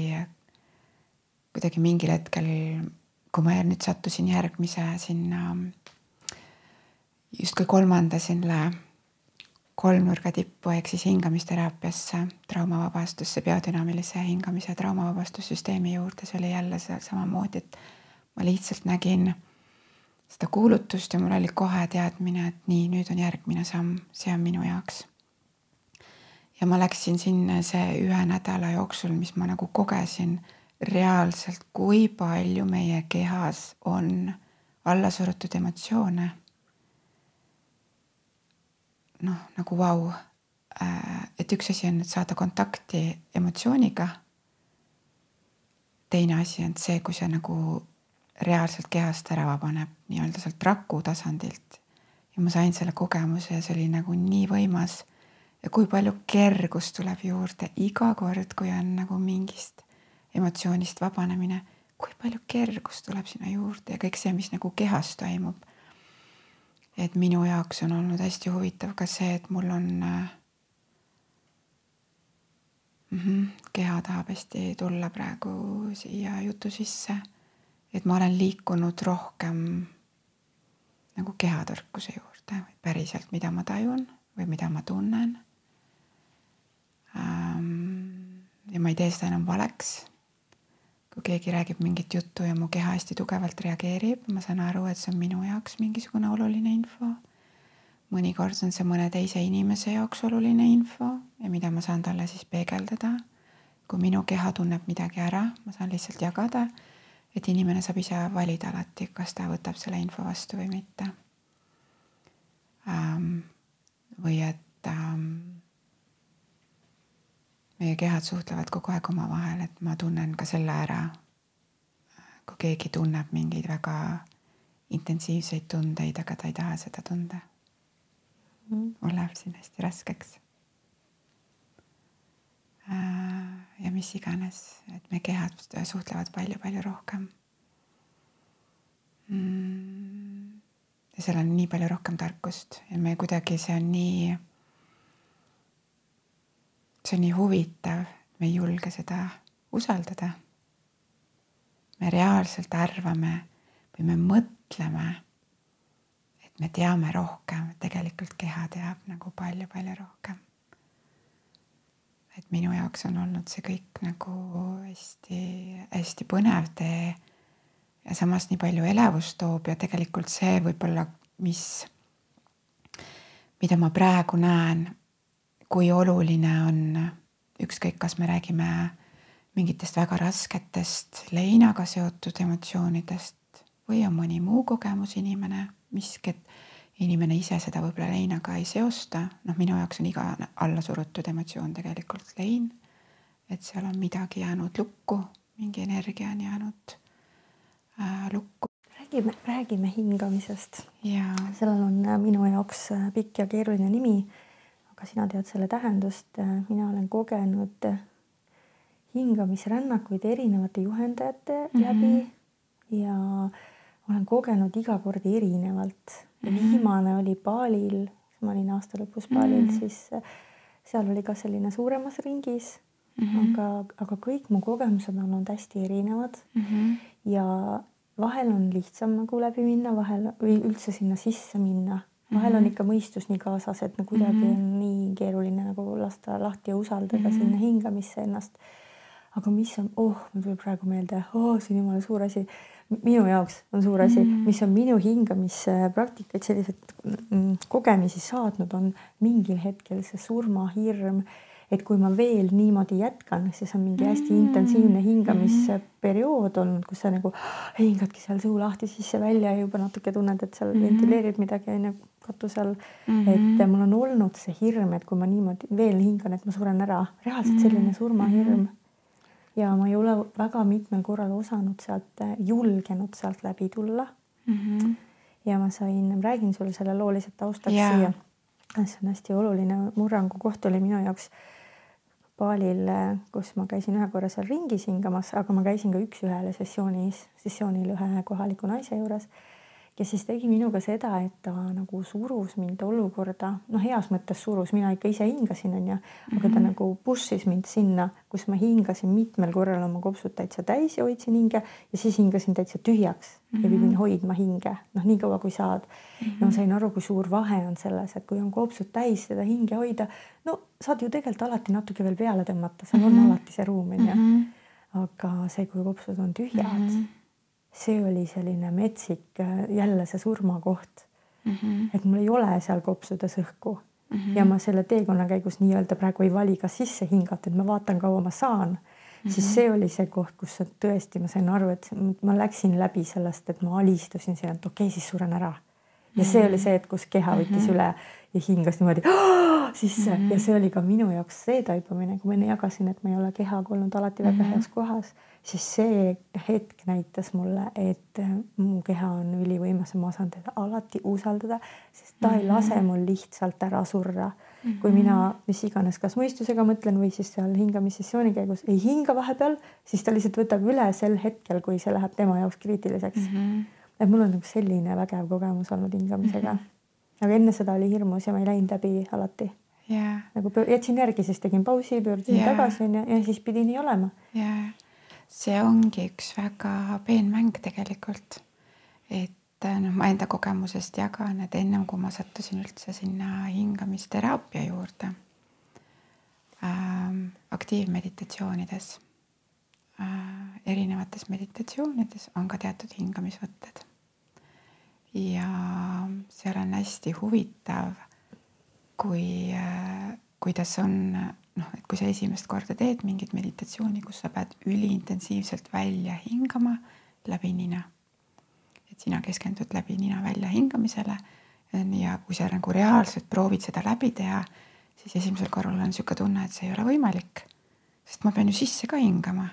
kuidagi mingil hetkel, kui ma nüüd sattusin järgmise sinna justkui kolmanda selle kolmnurga tippu ehk siis hingamisteraapiasse, traumavabastusse, biodünaamilise hingamise traumavabastussüsteemi juurde, see oli jälle seal samamoodi, et ma lihtsalt nägin seda kuulutust ja mul oli kohe teadmine, et nii, nüüd on järgmine samm, see on minu jaoks. Ja ma läksin sinna see ühe nädala jooksul, mis ma nagu kogesin reaalselt, kui palju meie kehas on allasurutud emotsioone noh, nagu vau wow.. Äh, et üks asi on, saada kontakti emotsiooniga. teine asi on see, kui see nagu reaalselt kehast ära vabaneb nii-öelda sealt raku tasandilt. ja ma sain selle kogemuse ja see oli nagu nii võimas. Ja kui palju kergust tuleb juurde iga kord, kui on nagu mingist emotsioonist vabanemine, kui palju kergust tuleb sinna juurde ja kõik see, mis nagu kehas toimub et minu jaoks on olnud hästi huvitav ka see, et mul on äh, mm. -hmm, keha tahab hästi tulla praegu siia jutu sisse. et ma olen liikunud rohkem nagu kehatarkuse juurde, päriselt, mida ma tajun või mida ma tunnen. Ja ma ei tee seda enam valeks kui keegi räägib mingit juttu ja mu keha hästi tugevalt reageerib, ma saan aru, et see on minu jaoks mingisugune oluline info. mõnikord on see mõne teise inimese jaoks oluline info ja mida ma saan talle siis peegeldada. kui minu keha tunneb midagi ära, ma saan lihtsalt jagada, et inimene saab ise valida alati, kas ta võtab selle info vastu või mitte või et meie kehad suhtlevad kogu aeg omavahel, et ma tunnen ka selle ära. kui keegi tunneb mingeid väga intensiivseid tundeid, aga ta ei taha seda tunda mm.. mul läheb siin hästi raskeks. Äh, ja mis iganes, et meie kehad suhtlevad palju-palju rohkem. Mm. ja seal on nii palju rohkem tarkust ja me kuidagi, see on nii see on nii huvitav, me ei julge seda usaldada. me reaalselt arvame või me mõtleme, et me teame rohkem, tegelikult keha teab nagu palju-palju rohkem. et minu jaoks on olnud see kõik nagu hästi-hästi põnev tee ja samas nii palju elevust toob ja tegelikult see võib-olla, mis, mida ma praegu näen kui oluline on ükskõik, kas me räägime mingitest väga rasketest leinaga seotud emotsioonidest või on mõni muu kogemus inimene, miski, et inimene ise seda võib-olla leinaga ei seosta, noh, minu jaoks on iga allasurutud emotsioon tegelikult lein. et seal on midagi jäänud lukku, mingi energia on jäänud äh, lukku. räägime, räägime hingamisest. sellel on äh, minu jaoks äh, pikk ja keeruline nimi aga sina tead selle tähendust. mina olen kogenud hingamisrännakuid erinevate juhendajate mm -hmm. läbi ja olen kogenud iga kord erinevalt mm. -hmm. viimane oli Balil, ma olin aasta lõpus Balil mm, -hmm. siis seal oli ka selline suuremas ringis mm. -hmm. aga, aga kõik mu kogemused on olnud hästi erinevad mm. -hmm. ja vahel on lihtsam nagu läbi minna, vahel või üldse sinna sisse minna vahel on mhm. ikka mõistus nii kaasas, et no kuidagi mm -hmm. on nii keeruline nagu lasta lahti ja usaldada mm -hmm. sinna hingamisse ennast. aga mis on, oh, mul tuleb praegu meelde, oh, see on jumala suur asi. minu jaoks on suur asi mm, -hmm. mis on minu hingamispraktikaid, selliseid mm, kogemisi saatnud, on mingil hetkel see surmahirm et kui ma veel niimoodi jätkan, siis on mingi hästi mm. intensiivne hingamisperiood olnud, kus sa nagu hingadki seal suu lahti sisse-välja ja juba natuke tunned, et seal mm. ventileerid midagi onju katuse all mm. -hmm. et mul on olnud see hirm, et kui ma niimoodi veel hingan, et ma suren ära, reaalselt selline surmahirm. ja ma ei ole väga mitmel korral osanud sealt, julgenud sealt läbi tulla mm. -hmm. ja ma sain, räägin sulle selle loo lihtsalt taustaks yeah. siia. see on hästi oluline murrangukoht oli minu jaoks baalil, kus ma käisin ühe korra seal ringis hingamas, aga ma käisin ka üks-ühele sessioonis, sessioonil ühe kohaliku naise juures kes siis tegi minuga seda, et ta nagu surus mind olukorda, noh, heas mõttes surus, mina ikka ise hingasin, onju, aga ta mm -hmm. nagu push'is mind sinna, kus ma hingasin mitmel korral oma kopsud täitsa täis ja hoidsin hinge ja siis hingasin täitsa tühjaks mm -hmm. ja pidin mhm. hoidma hinge, noh, nii kaua kui saad mm. -hmm. ja ma sain aru, kui suur vahe on selles, et kui on kopsud täis seda hinge hoida, no saad ju tegelikult alati natuke veel peale tõmmata, seal on mm -hmm. alati see ruum, onju. Mhm. aga see, kui kopsud on tühjad mm, -hmm see oli selline metsik äh, jälle see surmakoht mm. -hmm. et mul ei ole seal kopsudes õhku mm -hmm. ja ma selle teekonna käigus nii-öelda praegu ei vali ka sisse hingata, et ma vaatan, kaua ma saan mm. -hmm. siis see oli see koht, kus tõesti ma sain aru, et ma läksin läbi sellest, et ma alistusin sinna, et okei okay,, siis suren ära. ja see oli see, et kus keha võttis mm -hmm. üle ja hingas niimoodi sisse mm -hmm. ja see oli ka minu jaoks see taipamine, kui ma enne jagasin, et ma ei ole kehaga olnud alati väga mm -hmm. heas kohas siis see hetk näitas mulle, et äh, mu keha on ülivõimas ja ma saan teda alati usaldada, sest ta mm -hmm. ei lase mhm. mul lihtsalt ära surra mm. -hmm. kui mina mis iganes, kas mõistusega mõtlen või siis seal hingamissessiooni käigus ei hinga vahepeal, siis ta lihtsalt võtab üle sel hetkel, kui see läheb tema jaoks kriitiliseks mm. -hmm. et mul on nagu selline vägev kogemus olnud hingamisega mm. -hmm. aga enne seda oli hirmus ja ma ei läinud läbi alati yeah.. nagu jätsin järgi, siis tegin pausi, pöördusin yeah. tagasi onju ja siis pidi nii olema yeah see ongi üks väga peen mäng tegelikult. et äh, noh, ma enda kogemusest jagan, et ennem kui ma sattusin üldse sinna hingamisteraapia juurde ähm,, aktiivmeditatsioonides äh,, erinevates meditatsioonides on ka teatud hingamisvõtted. ja seal on hästi huvitav, kui äh,, kuidas on noh, et kui sa esimest korda teed mingit meditatsiooni, kus sa pead üliintensiivselt välja hingama läbi nina. et sina keskendud läbi nina välja hingamisele ja kui sa nagu reaalselt proovid seda läbi teha, siis esimesel korral on niisugune tunne, et see ei ole võimalik. sest ma pean ju sisse ka hingama.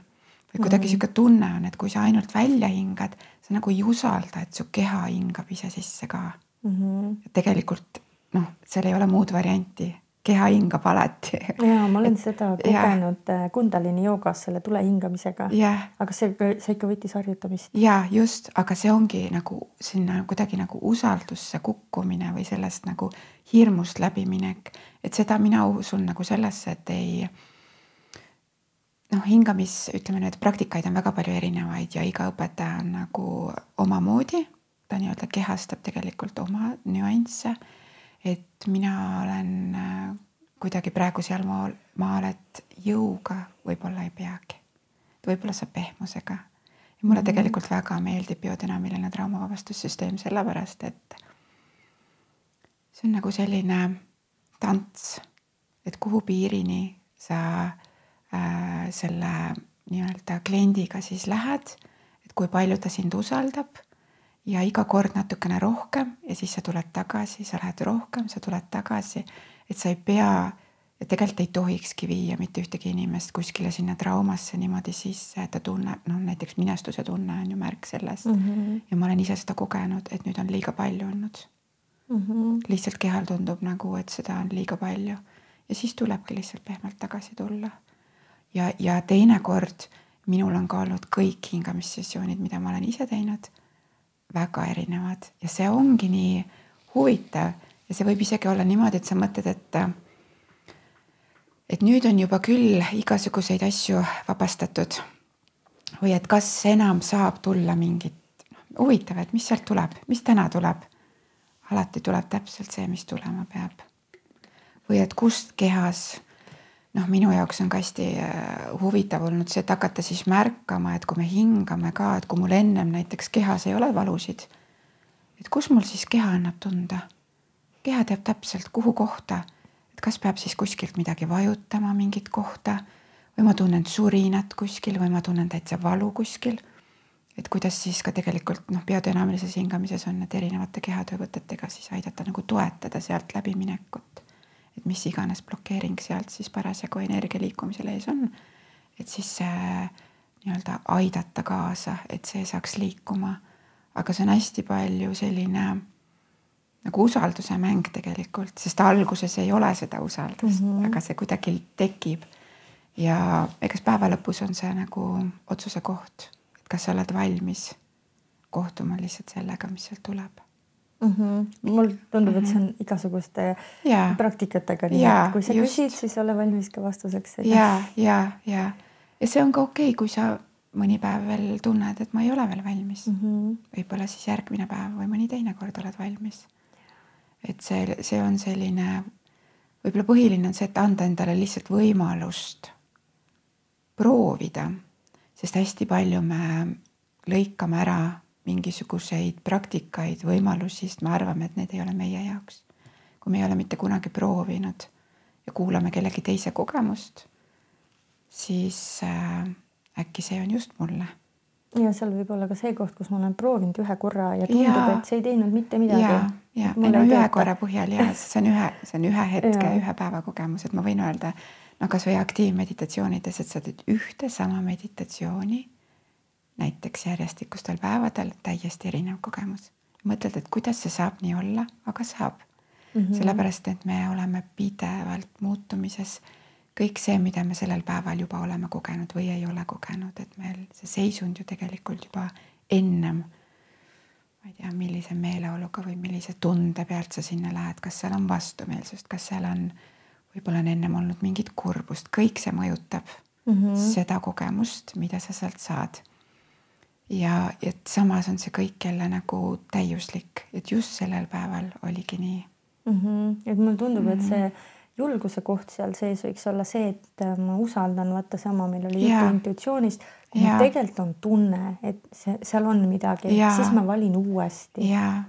või kuidagi niisugune mm. tunne on, et kui sa ainult välja hingad, sa nagu ei usalda, et su keha hingab ise sisse ka mm. -hmm. tegelikult noh, seal ei ole muud varianti keha hingab alati. ja ma olen seda kogenud ja. Äh, Kundalini joogas selle tule hingamisega. aga see, see ikka võttis harjutamist. ja just, aga see ongi nagu sinna kuidagi nagu usaldusse kukkumine või sellest nagu hirmust läbiminek, et seda mina usun nagu sellesse, et ei noh, hingamis, ütleme nüüd praktikaid on väga palju erinevaid ja iga õpetaja on nagu omamoodi, ta nii-öelda kehastab tegelikult oma nüansse et mina olen äh, kuidagi praegu seal maal, maal, et jõuga võib-olla ei peagi. võib-olla saab pehmusega. mulle mm -hmm. tegelikult väga meeldib biodünaamiline traumavabastussüsteem sellepärast, et see on nagu selline tants, et kuhu piirini sa äh, selle nii-öelda kliendiga siis lähed, et kui palju ta sind usaldab ja iga kord natukene rohkem ja siis sa tuled tagasi, sa lähed rohkem, sa tuled tagasi, et sa ei pea ja tegelikult ei tohikski viia mitte ühtegi inimest kuskile sinna traumasse niimoodi sisse, et ta tunneb, noh näiteks minestuse tunne on ju märk sellest mm. -hmm. ja ma olen ise seda kogenud, et nüüd on liiga palju olnud mm. -hmm. lihtsalt kehal tundub nagu, et seda on liiga palju ja siis tulebki lihtsalt pehmelt tagasi tulla. ja, ja teinekord minul on ka olnud kõik hingamissessioonid, mida ma olen ise teinud väga erinevad ja see ongi nii huvitav ja see võib isegi olla niimoodi, et sa mõtled, et et nüüd on juba küll igasuguseid asju vabastatud või et kas enam saab tulla mingit huvitav, et mis sealt tuleb, mis täna tuleb. alati tuleb täpselt see, mis tulema peab. või et kust kehas noh, minu jaoks on ka hästi äh, huvitav olnud see, et hakata siis märkama, et kui me hingame ka, et kui mul ennem näiteks kehas ei ole valusid, et kus mul siis keha annab tunda. keha teab täpselt, kuhu kohta, et kas peab siis kuskilt midagi vajutama, mingit kohta või ma tunnen surinat kuskil või ma tunnen täitsa valu kuskil. et kuidas siis ka tegelikult noh, biodünaamilises hingamises on need erinevate kehatöövõtetega siis aidata nagu toetada sealt läbiminekut et mis iganes blokeering sealt siis parasjagu energia liikumisel ees on. et siis äh, nii-öelda aidata kaasa, et see saaks liikuma. aga see on hästi palju selline nagu usalduse mäng tegelikult, sest alguses ei ole seda usaldust mm, -hmm. aga see kuidagi tekib. ja eks päeva lõpus on see nagu otsuse koht, et kas sa oled valmis kohtuma lihtsalt sellega, mis sealt tuleb mm. -hmm. mul tundub, et see on mhm. igasuguste ja. praktikatega nii, et kui sa just. küsid, siis ole valmis ka vastuseks. ja, ja, ja, ja see on ka okei okay,, kui sa mõni päev veel tunned, et ma ei ole veel valmis mm -hmm.. võib-olla siis järgmine päev või mõni teine kord oled valmis. et see, see on selline, võib-olla põhiline on see, et anda endale lihtsalt võimalust proovida, sest hästi palju me lõikame ära mingisuguseid praktikaid, võimalusi, sest me arvame, et need ei ole meie jaoks. kui me ei ole mitte kunagi proovinud ja kuulame kellegi teise kogemust, siis äh, äkki see on just mulle. ja seal võib olla ka see koht, kus ma olen proovinud ühe korra ja tundub, et see ei teinud mitte midagi. ja, ja ei no ühe teeta. korra põhjal ja see on ühe, see on ühe hetke, ühe päeva kogemus, et ma võin öelda no kasvõi aktiivmeditatsioonides, et sa teed ühte sama meditatsiooni näiteks järjestikustel päevadel täiesti erinev kogemus. mõtled, et kuidas see saab nii olla, aga saab mm. -hmm. sellepärast, et me oleme pidevalt muutumises kõik see, mida me sellel päeval juba oleme kogenud või ei ole kogenud, et meil see seisund ju tegelikult juba ennem, ma ei tea, millise meeleoluga või millise tunde pealt sa sinna lähed, kas seal on vastumeelsust, kas seal on, võib-olla on ennem olnud mingit kurbust, kõik see mõjutab mm -hmm. seda kogemust, mida sa sealt saad. Ja, et samas on see kõik jälle nagu täiuslik, et just sellel päeval oligi nii mm. -hmm. et mulle tundub mm, -hmm. et mhm. see julguse koht seal sees võiks olla see, et äh, ma usaldan, vaata sama meil oli juttu intuitsioonist. kui mul tegelikult on tunne, et see, seal on midagi, siis ma valin uuesti.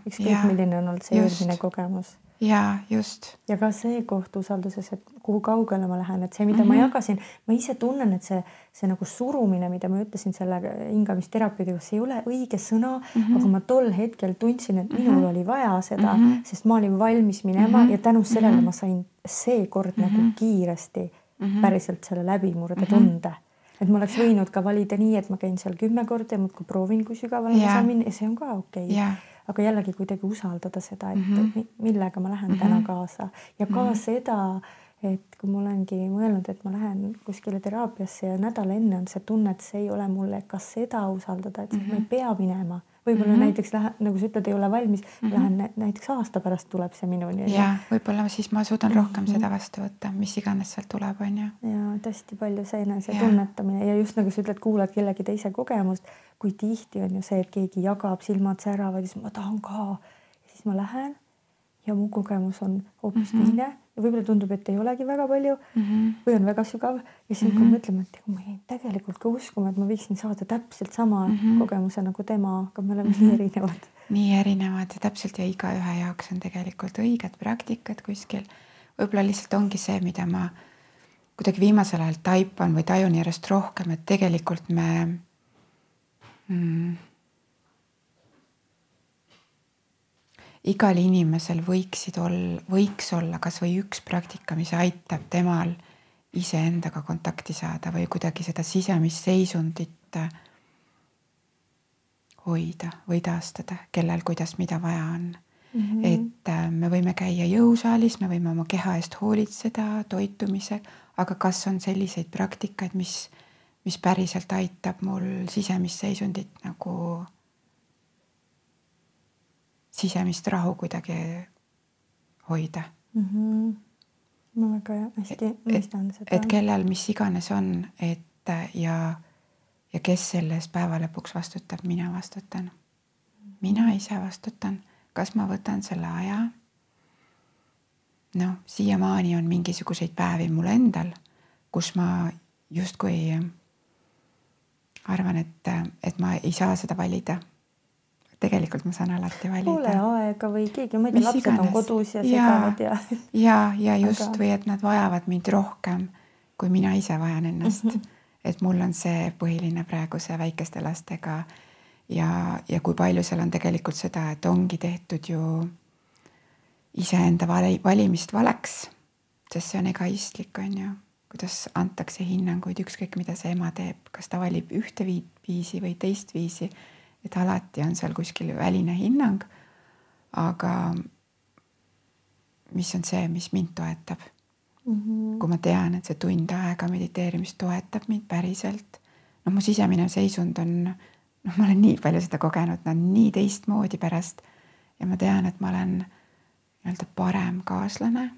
ükskõik, milline on olnud see eelmine kogemus ja just. ja ka see koht usalduses, et kuhu kaugele ma lähen, et see, mida mm -hmm. ma mhm. jagasin, ma ise tunnen, et see, see nagu surumine, mida ma ütlesin selle hingamisterapeutiga, see ei ole õige sõna mm, -hmm. aga ma tol hetkel tundsin, et minul mm -hmm. oli vaja seda mm, -hmm. sest ma olin valmis minema mm -hmm. ja tänu sellele mm -hmm. ma sain seekord mm -hmm. nagu mhm. kiiresti mm -hmm. päriselt selle läbimurde tunde mm. -hmm et ma oleks võinud ka valida nii, et ma käin seal kümme korda ja muudkui proovin, kui sügavale yeah. ma saan minna ja see on ka okei okay. yeah aga jällegi kuidagi usaldada seda, et mm -hmm. millega ma lähen mm -hmm. täna kaasa ja ka mm -hmm. seda, et kui ma olengi mõelnud, et ma lähen kuskile teraapiasse ja nädal enne on see tunne, et see ei ole mulle, kas seda usaldada, et mm -hmm. ma ei mhm. pea minema võib-olla mm -hmm. näiteks lähe, nagu sa ütled, ei ole valmis mm, -hmm. lähen näiteks aasta pärast tuleb see minuni. ja võib-olla siis ma suudan rohkem mm -hmm. seda vastu võtta, mis iganes sealt tuleb, on ju. ja et hästi palju see enesetunnetamine ja just nagu sa ütled, kuulad kellegi teise kogemust, kui tihti on ju see, et keegi jagab, silmad säravad ja siis ma tahan ka. siis ma lähen ja mu kogemus on hoopis mm -hmm. teine ja võib-olla tundub, et ei olegi väga palju mm -hmm. või on väga sügav ja siis mm -hmm. hakkad mõtlema, et ega ma jäin tegelikult ka uskuma, et ma võiksin saada täpselt sama mm -hmm. kogemuse nagu tema, aga me oleme mm -hmm. nii erinevad. nii erinevad ja täpselt ja igaühe jaoks on tegelikult õiged praktikad kuskil. võib-olla lihtsalt ongi see, mida ma kuidagi viimasel ajal taipan või tajun järjest rohkem, et tegelikult me mm, igal inimesel võiksid olla, võiks olla kasvõi üks praktika, mis aitab temal iseendaga kontakti saada või kuidagi seda sisemist seisundit äh, hoida või taastada, kellel, kuidas, mida vaja on mm. -hmm. et äh, me võime käia jõusaalis, me võime oma keha eest hoolitseda, toitumise, aga kas on selliseid praktikaid, mis, mis päriselt aitab mul sisemist seisundit nagu sisemist rahu kuidagi hoida mm. -hmm. ma väga hästi mõistan seda. et kellel mis iganes on, et ja, ja kes selle eest päeva lõpuks vastutab, mina vastutan. mina ise vastutan, kas ma võtan selle aja. noh, siiamaani on mingisuguseid päevi mul endal, kus ma justkui arvan, et, et ma ei saa seda valida tegelikult ma saan alati valida. Pole aega või keegi, ma ei tea, lapsed iganes. on kodus ja segavad ja. ja, ja just Aga... või et nad vajavad mind rohkem, kui mina ise vajan ennast mm. -hmm. et mul on see põhiline praegu see väikeste lastega ja, ja kui palju seal on tegelikult seda, et ongi tehtud ju iseenda vali, valimist valeks, sest see on egoistlik, on ju kuidas antakse hinnanguid, ükskõik mida see ema teeb, kas ta valib ühte viisi või teist viisi et alati on seal kuskil väline hinnang. aga mis on see, mis mind toetab mm. -hmm. kui ma tean, et see tund aega mediteerimist toetab mind päriselt. noh, mu sisemine seisund on, noh, ma olen nii palju seda kogenud, no nii teistmoodi pärast. ja ma tean, et ma olen nii-öelda parem kaaslane.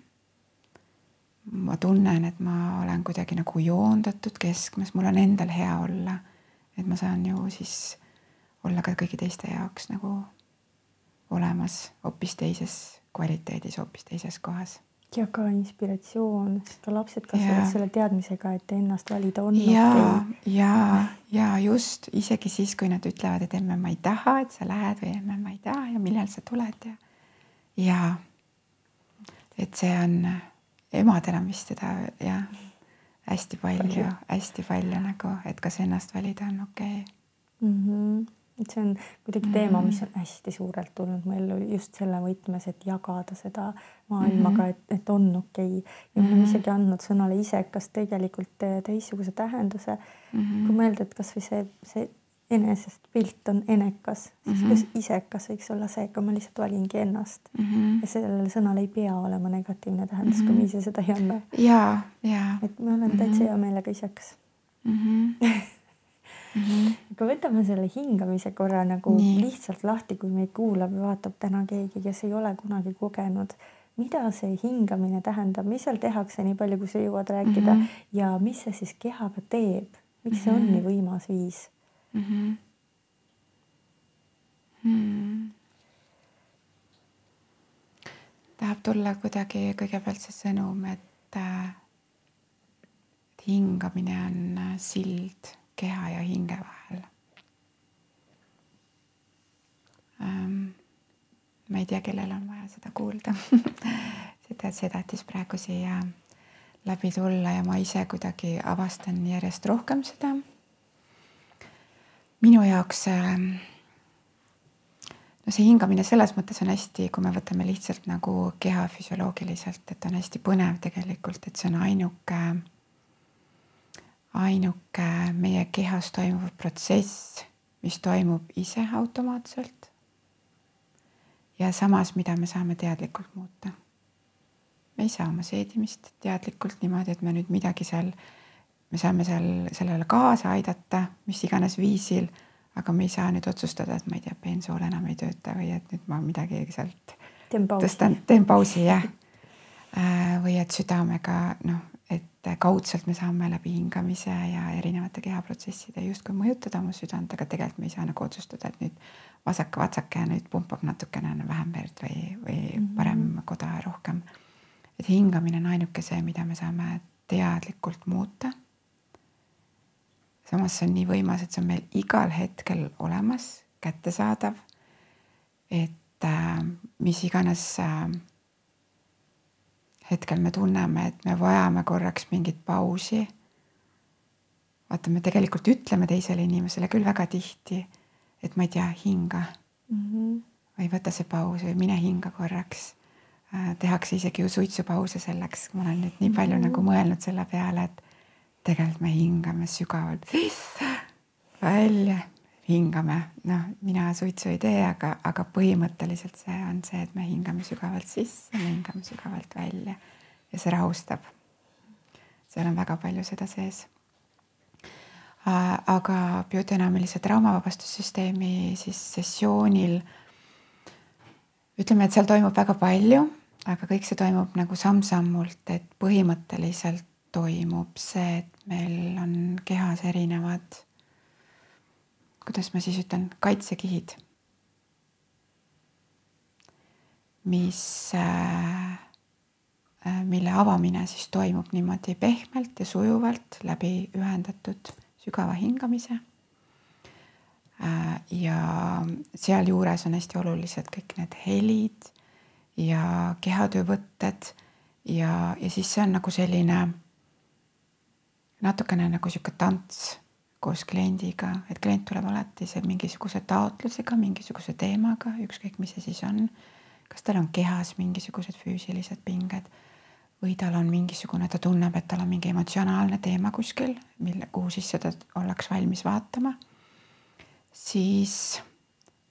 ma tunnen, et ma olen kuidagi nagu joondatud keskmes, mul on endal hea olla. et ma saan ju siis olla ka kõigi teiste jaoks nagu olemas hoopis teises kvaliteedis, hoopis teises kohas. Ja ka inspiratsioon, sest ka lapsed kasvavad selle teadmisega, et ennast valida on ja ja, ja just. Isegi siis, kui nad ütlevad, et emme, ma ei taha, et sa lähed või emme, ma ei taha ja millal sa tuled ja, ja et see on emadel on vist seda jah, hästi palju, hästi palju nagu, et kas ennast valida on okei. Okay. mm. -hmm et see on kuidagi teema, mis on hästi suurelt tulnud mu ellu just selle võtmes, et jagada seda maailmaga mm, -hmm. et, et on okei okay. ja me oleme mm -hmm. isegi andnud sõnale isekas tegelikult teistsuguse tähenduse mm. -hmm. kui mõelda, et kasvõi see, see enesest pilt on enekas, siis mm -hmm. kas isekas võiks olla see, kui ma lihtsalt valingi ennast mm -hmm. ja sellele sõnale ei pea olema negatiivne tähendus mm, -hmm. kui me ise seda ei anna. ja, ja. et ma olen täitsa mm -hmm. hea meelega isekas mm. -hmm mm. -hmm. aga võtame selle hingamise korra nagu Nii. lihtsalt lahti, kui meid kuulab ja vaatab täna keegi, kes ei ole kunagi kogenud, mida see hingamine tähendab, mis seal tehakse, nii palju, kui sa jõuad rääkida mm -hmm. ja mis see siis kehaga teeb, miks see mm -hmm. on mhm. nii võimas viis mm? -hmm. Hmm. tahab tulla kuidagi kõigepealt see sõnum, et, äh, et hingamine on äh, sild keha ja hinge vahel ähm,. ma ei tea, kellel on vaja seda kuulda seda, see tahtis praegu siia läbi tulla ja ma ise kuidagi avastan järjest rohkem seda. minu jaoks äh, no see hingamine selles mõttes on hästi, kui me võtame lihtsalt nagu keha füsioloogiliselt, et on hästi põnev tegelikult, et see on ainuke ainuke meie kehas toimuv protsess, mis toimub ise automaatselt. ja samas, mida me saame teadlikult muuta. me ei saa oma seedimist teadlikult niimoodi, et me nüüd midagi seal, me saame seal sellele kaasa aidata, mis iganes viisil, aga me ei saa nüüd otsustada, et ma ei tea, bensool enam ei tööta või et nüüd ma midagi sealt tõstan, teen pausi jah. Äh, või et südamega noh, et kaudselt me saame läbi hingamise ja erinevate kehaprotsesside justkui mõjutada oma südant, aga tegelikult me ei saa nagu otsustada, et nüüd vasak-vatsake nüüd pumpab natukene vähem verd või, või -hmm. parem koda rohkem. et hingamine on ainuke see, mida me saame teadlikult muuta. samas see on nii võimas, et see on meil igal hetkel olemas, kättesaadav. et äh, mis iganes äh, hetkel me tunneme, et me vajame korraks mingit pausi. vaata, me tegelikult ütleme teisele inimesele küll väga tihti, et ma ei tea, hinga mm. -hmm. või võta see paus või mine hinga korraks. Äh, tehakse isegi ju suitsupause selleks, ma olen nüüd nii palju mm -hmm. nagu mõelnud selle peale, et tegelikult me hingame sügavalt sisse, välja hingame, noh, mina suitsu ei tee, aga, aga põhimõtteliselt see on see, et me hingame sügavalt sisse, me hingame sügavalt välja ja see rahustab. seal on väga palju seda sees. aga biodünaamilise traumavabastussüsteemi siis sessioonil ütleme, et seal toimub väga palju, aga kõik see toimub nagu samm-sammult, et põhimõtteliselt toimub see, et meil on kehas erinevad kuidas ma siis ütlen, kaitsekihid, mis äh,, äh, mille avamine siis toimub niimoodi pehmelt ja sujuvalt läbi ühendatud sügava hingamise äh,. ja sealjuures on hästi olulised kõik need helid ja kehatöövõtted ja, ja siis see on nagu selline natukene nagu sihuke tants koos kliendiga, et klient tuleb alati see mingisuguse taotlusega, mingisuguse teemaga, ükskõik, mis see siis on. kas tal on kehas mingisugused füüsilised pinged või tal on mingisugune, ta tunneb, et tal on mingi emotsionaalne teema kuskil, mille, kuhu siis seda ollakse valmis vaatama. siis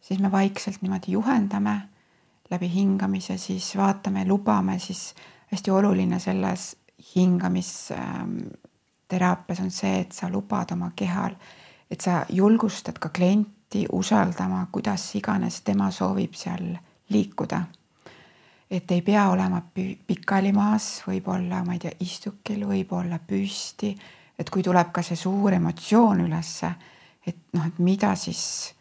siis me vaikselt niimoodi juhendame läbi hingamise, siis vaatame, lubame, siis hästi oluline selles hingamisteraapias on see, et sa lubad oma kehal, et sa julgustad ka klienti usaldama, kuidas iganes tema soovib seal liikuda. et ei pea olema pikali maas, võib-olla, ma ei tea, istukil, võib-olla püsti, et kui tuleb ka see suur emotsioon ülesse, et noh, et mida siis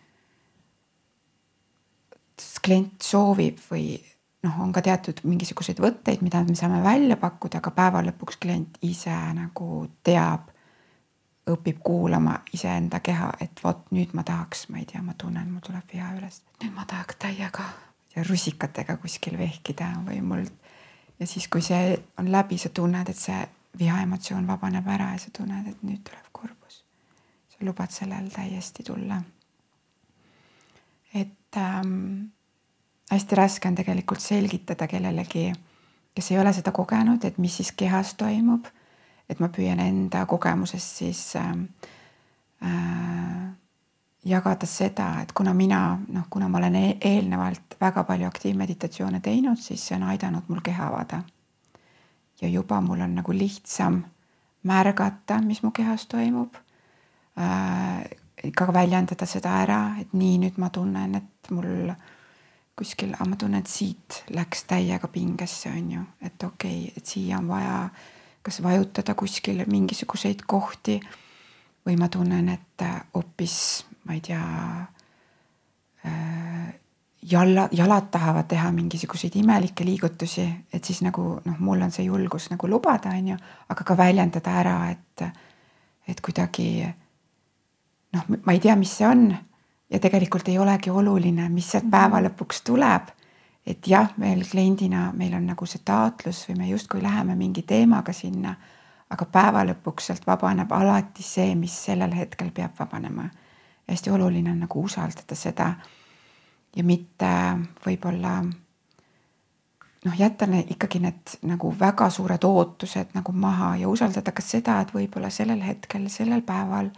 klient soovib või noh, on ka teatud mingisuguseid võtteid, mida me saame välja pakkuda, aga päeva lõpuks klient ise nagu teab, õpib kuulama iseenda keha, et vot nüüd ma tahaks, ma ei tea, ma tunnen, mul tuleb viha üles, nüüd ma tahaks täiega rusikatega kuskil vehkida või mul. ja siis, kui see on läbi, sa tunned, et see viha emotsioon vabaneb ära ja sa tunned, et nüüd tuleb kurbus. sa lubad sellel täiesti tulla. et ähm, hästi raske on tegelikult selgitada kellelegi, kes ei ole seda kogenud, et mis siis kehas toimub. et ma püüan enda kogemusest siis äh, äh, jagada seda, et kuna mina noh, kuna ma olen e eelnevalt väga palju aktiivmeditatsioone teinud, siis see on aidanud mul keha avada. ja juba mul on nagu lihtsam märgata, mis mu kehas toimub äh,. ka väljendada seda ära, et nii nüüd ma tunnen, et mul äh, kuskil, aga ma tunnen, et siit läks täiega pingesse, on ju, et okei okay,, et siia on vaja kas vajutada kuskil mingisuguseid kohti või ma tunnen, et hoopis, ma ei tea äh,, jalla, jalad tahavad teha mingisuguseid imelikke liigutusi, et siis nagu noh, mul on see julgus nagu lubada, on ju, aga ka väljendada ära, et, et kuidagi noh, ma ei tea, mis see on ja tegelikult ei olegi oluline, mis sealt päeva mhm. lõpuks tuleb. et jah, meil kliendina, meil on nagu see taotlus või me justkui läheme mingi teemaga sinna, aga päeva lõpuks sealt vabaneb alati see, mis sellel hetkel peab vabanema. hästi oluline on nagu usaldada seda ja mitte võib-olla noh, jätta need ikkagi need nagu väga suured ootused nagu maha ja usaldada ka seda, et võib-olla sellel hetkel, sellel päeval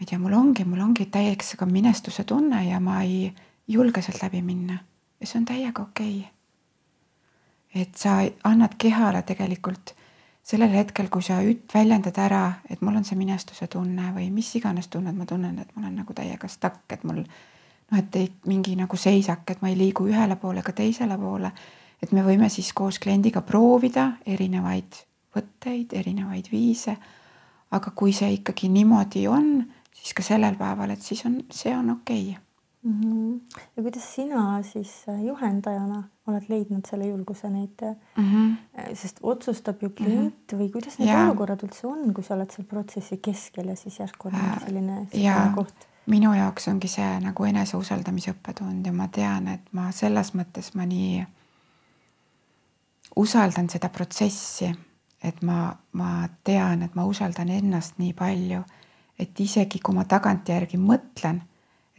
ma ei tea, mul ongi, mul ongi täieks ka minestuse tunne ja ma ei julge sealt läbi minna ja see on täiega okei okay.. et sa annad kehale tegelikult sellel hetkel, kui sa üt-, väljendad ära, et mul on see minestuse tunne või mis iganes tunned ma tunnen, et ma olen nagu täiega stuck, et mul noh, et ei mingi nagu seisak, et ma ei liigu ühele poole ega teisele poole. et me võime siis koos kliendiga proovida erinevaid võtteid, erinevaid viise. aga kui see ikkagi niimoodi on siis ka sellel päeval, et siis on, see on okei okay. mm. -hmm. ja kuidas sina siis äh, juhendajana oled leidnud selle julguse neid mm, -hmm. sest otsustab ju klient mm -hmm. või kuidas need ja. olukorrad üldse on, kui sa oled seal protsessi keskel ja siis järsku on mingi selline, selline koht? minu jaoks ongi see nagu eneseusaldamise õppetund ja ma tean, et ma selles mõttes ma nii usaldan seda protsessi, et ma, ma tean, et ma usaldan ennast nii palju et isegi kui ma tagantjärgi mõtlen,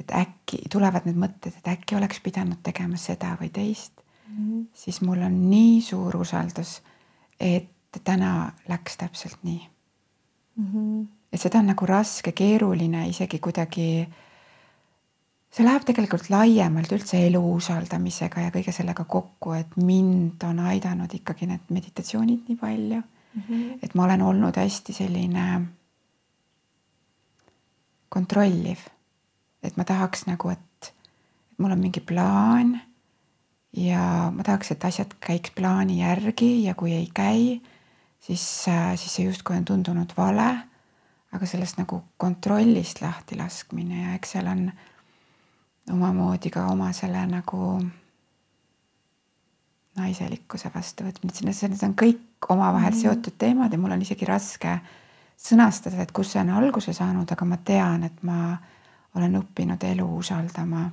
et äkki tulevad need mõtted, et äkki oleks pidanud tegema seda või teist mm, -hmm. siis mul on nii suur usaldus, et täna läks täpselt nii mm. -hmm. ja seda on nagu raske, keeruline isegi kuidagi. see läheb tegelikult laiemalt üldse elu usaldamisega ja kõige sellega kokku, et mind on aidanud ikkagi need meditatsioonid nii palju mm. -hmm. et ma olen olnud hästi selline kontrolliv. et ma tahaks nagu, et, et mul on mingi plaan ja ma tahaks, et asjad käiks plaani järgi ja kui ei käi, siis, siis see justkui on tundunud vale. aga sellest nagu kontrollist lahti laskmine ja eks seal on omamoodi ka oma selle nagu naiselikkuse vastuvõtmine, need on kõik omavahel mm seotud teemad ja mul on isegi raske sõnastada, et kust see on alguse saanud, aga ma tean, et ma olen õppinud elu usaldama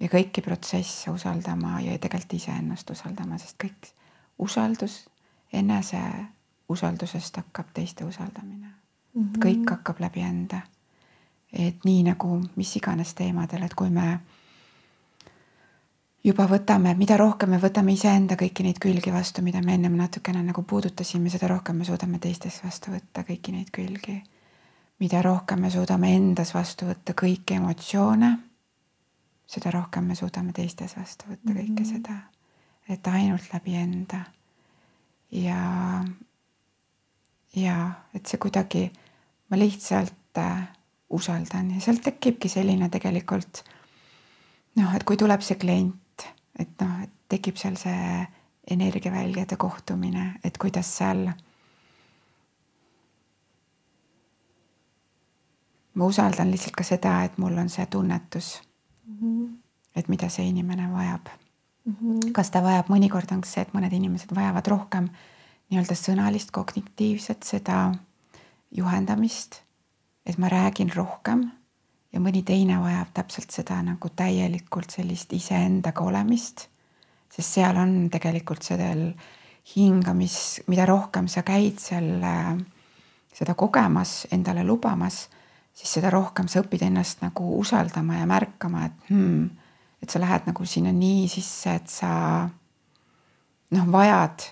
ja kõiki protsesse usaldama ja tegelikult iseennast usaldama, sest kõik usaldus, enese usaldusest hakkab teiste usaldamine mm. -hmm. kõik hakkab läbi enda. et nii nagu mis iganes teemadel, et kui me juba võtame, mida rohkem me võtame iseenda kõiki neid külgi vastu, mida me ennem natukene nagu puudutasime, seda rohkem me suudame teistes vastu võtta kõiki neid külgi. mida rohkem me suudame endas vastu võtta kõiki emotsioone, seda rohkem me suudame teistes vastu võtta kõike mm -hmm. seda, et ainult läbi enda. ja, ja et see kuidagi, ma lihtsalt äh, usaldan ja sealt tekibki selline tegelikult noh, et kui tuleb see klient, et noh, tekib seal see energiaväljade kohtumine, et kuidas seal ma usaldan lihtsalt ka seda, et mul on see tunnetus mm. -hmm. et mida see inimene vajab mm. -hmm. kas ta vajab, mõnikord on see, et mõned inimesed vajavad rohkem nii-öelda sõnalist kognitiivset seda juhendamist, et ma räägin rohkem ja mõni teine vajab täpselt seda nagu täielikult sellist iseendaga olemist. sest seal on tegelikult sellel hingamis, mida rohkem sa käid seal äh, seda kogemas, endale lubamas siis seda rohkem sa õpid ennast nagu usaldama ja märkama, et hmm, et sa lähed nagu sinna nii sisse, et sa noh, vajad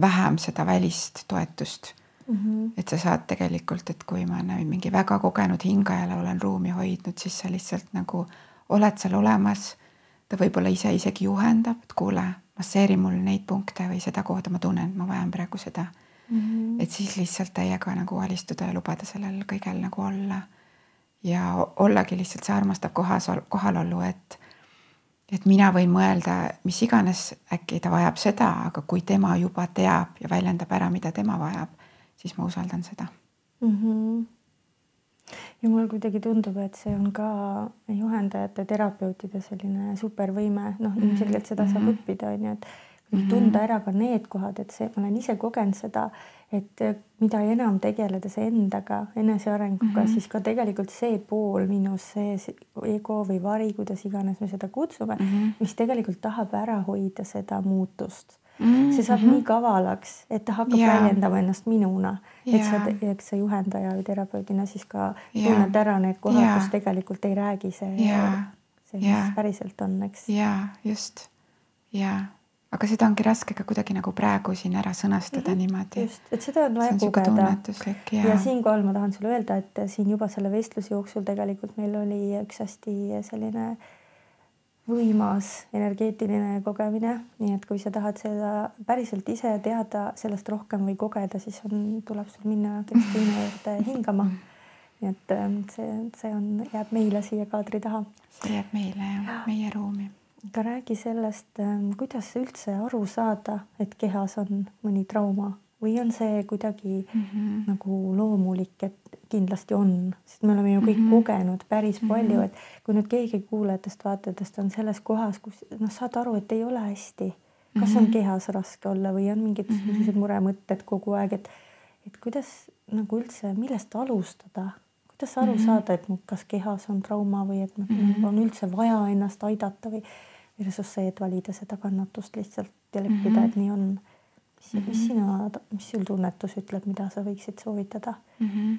vähem seda välist toetust mm. -hmm. et sa saad tegelikult, et kui ma mingi väga kogenud hingajale olen ruumi hoidnud, siis sa lihtsalt nagu oled seal olemas. ta võib-olla ise isegi juhendab, et kuule, masseeri mul neid punkte või seda kohta, ma tunnen, et ma vajan praegu seda mm. -hmm. et siis lihtsalt täiega nagu alistuda ja lubada sellel kõigel nagu olla. ja ollagi lihtsalt see armastav kohas, kohalolu, et, et mina võin mõelda, mis iganes, äkki ta vajab seda, aga kui tema juba teab ja väljendab ära, mida tema vajab, siis ma usaldan seda mm. -hmm ja mulle kuidagi tundub, et see on ka juhendajate, terapeutide selline supervõime, noh, ilmselgelt seda saab mm -hmm. õppida, on ju, et mm -hmm. tunda ära ka need kohad, et see, ma olen ise kogenud seda, et mida enam tegeledes endaga, enesearenguga mm, -hmm. siis ka tegelikult see pool minus, see ego või vari, kuidas iganes me seda kutsume mm, -hmm. mis tegelikult tahab ära hoida seda muutust mm. -hmm. see saab -hmm. nii kavalaks, et ta hakkab yeah. väljendama ennast minuna yeah., et sa, eks sa juhendaja või terapeudina siis ka yeah. tunned ära need kohad yeah., kus tegelikult ei räägi see yeah., see, mis yeah. päriselt on, eks. ja just ja aga seda ongi raske ka kuidagi nagu praegu siin ära sõnastada mm -hmm. niimoodi. just, et seda on vaja kogeda. ja, ja siinkohal ma tahan sulle öelda, et siin juba selle vestluse jooksul tegelikult meil oli üks hästi selline võimas energeetiline kogemine, nii et kui sa tahad seda päriselt ise teada, sellest rohkem või kogeda, siis on, tuleb sul minna Kristiine juurde hingama. nii et ähm, see, see on, jääb meile siia kaadri taha. see jääb meile jah ja., meie ruumi aga räägi sellest, ähm, kuidas üldse aru saada, et kehas on mõni trauma või on see kuidagi mm -hmm. nagu loomulik, et kindlasti on, sest me oleme ju kõik mm -hmm. kogenud päris palju mm, -hmm. et kui nüüd keegi kuulajatest-vaatajatest on selles kohas, kus noh, saad aru, et ei ole hästi, kas mm -hmm. on kehas raske olla või on mingid mm -hmm. muremõtted kogu aeg, et et kuidas nagu üldse, millest alustada, kuidas aru mm -hmm. saada, et kas kehas on trauma või et mm -hmm. on üldse vaja ennast aidata või versus see, et valida seda kannatust lihtsalt ja leppida mm, -hmm. et nii on. Mis mm, -hmm. mis sina, mis sul tunnetus ütleb, mida sa võiksid soovitada mm? -hmm.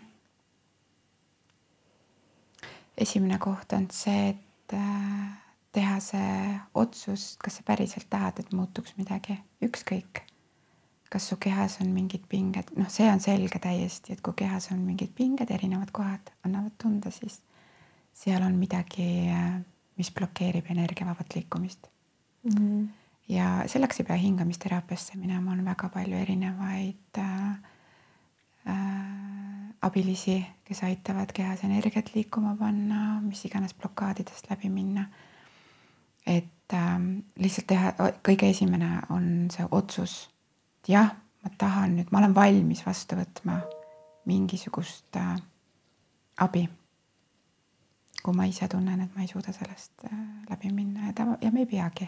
esimene koht on see, et äh, teha see otsus, kas sa päriselt tahad, et muutuks midagi, ükskõik. kas su kehas on mingid pinged, noh, see on selge täiesti, et kui kehas on mingid pinged, erinevad kohad annavad tunda, siis seal on midagi äh, mis blokeerib energiavabat liikumist mm. -hmm. Ja selleks ei pea hingamisteraapiasse minema, on väga palju erinevaid äh, äh, abilisi, kes aitavad kehas energiat liikuma panna, mis iganes blokaadidest läbi minna. et äh, lihtsalt teha, kõige esimene on see otsus, et jah, ma tahan nüüd, ma olen valmis vastu võtma mingisugust äh, abi kui ma ise tunnen, et ma ei suuda sellest äh, läbi minna ja ta ja me ei peagi.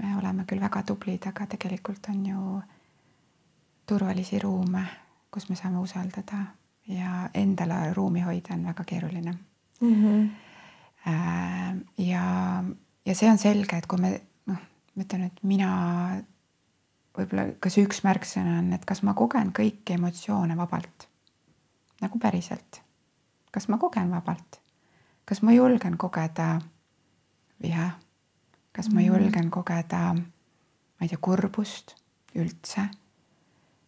Me oleme küll väga tublid, aga tegelikult on ju turvalisi ruume, kus me saame usaldada ja endale ruumi hoida on väga keeruline mm. -hmm. ja, ja see on selge, et kui me noh, ma ütlen, et mina võib-olla, kas üks märksõna on, et kas ma kogen kõiki emotsioone vabalt nagu päriselt, kas ma kogen vabalt kas ma julgen kogeda viha, kas ma mhm. julgen kogeda, ma ei tea, kurbust üldse.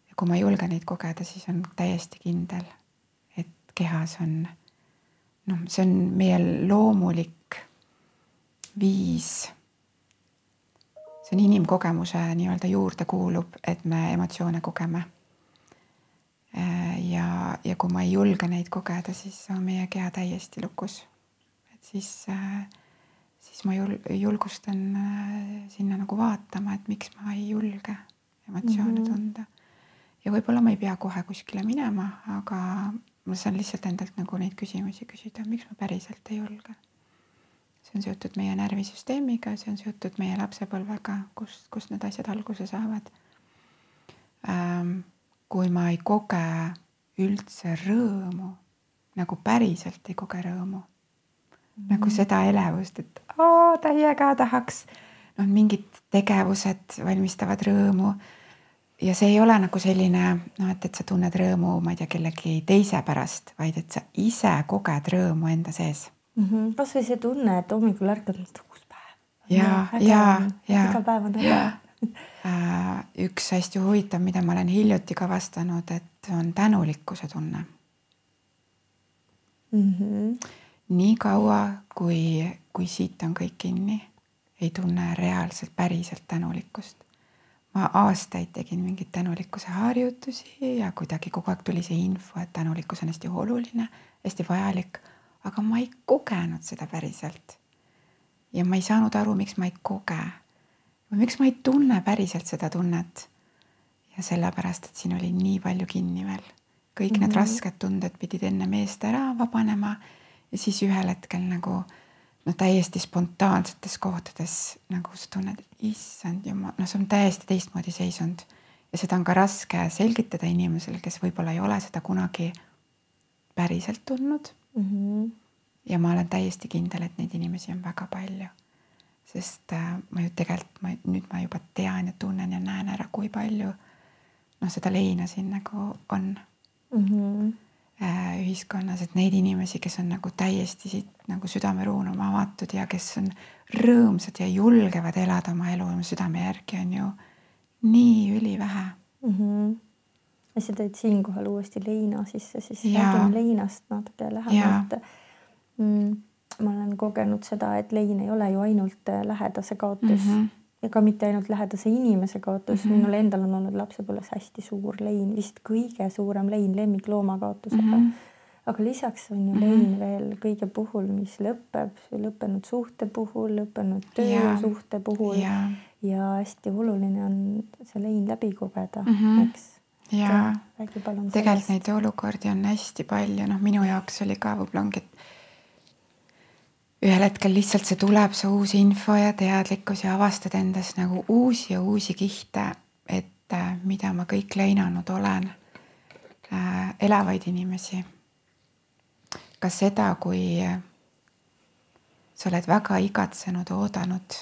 ja kui ma ei julge neid kogeda, siis on täiesti kindel, et kehas on noh, see on meie loomulik viis, see on inimkogemuse nii-öelda juurde kuulub, et me emotsioone kogeme. ja, ja kui ma ei julge neid kogeda, siis on meie keha täiesti lukus. et siis, siis ma jul-, julgustan sinna nagu vaatama, et miks ma ei julge emotsioone mm -hmm. tunda. ja võib-olla ma ei pea kohe kuskile minema, aga ma saan lihtsalt endalt nagu neid küsimusi küsida, miks ma päriselt ei julge. see on seotud meie närvisüsteemiga, see on seotud meie lapsepõlvega, kust, kust need asjad alguse saavad ähm,. kui ma ei koge üldse rõõmu, nagu päriselt ei koge rõõmu. Nagu seda elevust, et aa, täiega tahaks, noh, mingid tegevused valmistavad rõõmu ja see ei ole nagu selline noh, et, et sa tunned rõõmu, ma ei tea, kellegi teise pärast, vaid et sa ise koged rõõmu enda sees mm -hmm.. kasvõi see tunne, et hommikul ärkad, uus päev. ja, ja, ja. iga päev on äge äh, üks hästi huvitav, mida ma olen hiljuti ka vastanud, et on tänulikkuse tunne mm. -hmm. Nii kaua, kui, kui siit on kõik kinni, ei tunne reaalselt päriselt tänulikkust ma aastaid tegin mingeid tänulikkuse harjutusi ja kuidagi kogu aeg tuli see info, et tänulikkus on hästi oluline, hästi vajalik, aga ma ei kogenud seda päriselt. ja ma ei saanud aru, miks ma ei koge või miks ma ei tunne päriselt seda tunnet. ja sellepärast, et siin oli nii palju kinni veel, kõik mm -hmm. need mhm. rasked tunded pidid enne meest ära vabanema ja siis ühel hetkel nagu noh, täiesti spontaansetes kohtades nagu sa tunned, issand jumal, noh, see on täiesti teistmoodi seisund. ja seda on ka raske selgitada inimesele, kes võib-olla ei ole seda kunagi päriselt tundnud mm. -hmm. ja ma olen täiesti kindel, et neid inimesi on väga palju. sest äh, ma ju tegelikult, ma nüüd ma juba tean ja tunnen ja näen ära, kui palju noh, seda leina siin nagu on mm. -hmm ühiskonnas, et neid inimesi, kes on nagu täiesti siit nagu südameruunuma avatud ja kes on rõõmsad ja julgevad elada oma elu oma südame järgi, on ju nii ülivähe mm. -hmm. ja sa tõid siinkohal uuesti leina sisse, siis räägime leinast natuke lähemalt. Mm, ma olen kogenud seda, et lein ei ole ju ainult äh, lähedase kaotus mm. -hmm ka mitte ainult lähedase inimese kaotus mm, -hmm. minul endal on olnud lapsepõlves hästi suur lein, vist kõige suurem lein lemmiklooma kaotusega mm. -hmm. aga lisaks on ju lein mm -hmm. veel kõige puhul, mis lõpeb, lõppenud suhte puhul, lõppenud töösuhte puhul ja. ja hästi oluline on see lein läbi kogeda mm, -hmm. eks. ja tegelikult neid olukordi on hästi palju, noh, minu jaoks oli ka võib-olla ongi, et ühel hetkel lihtsalt see tuleb, see uus info ja teadlikkus ja avastad endas nagu uusi ja uusi kihte, et äh, mida ma kõik leinanud olen äh,. elavaid inimesi. ka seda, kui sa oled väga igatsenud, oodanud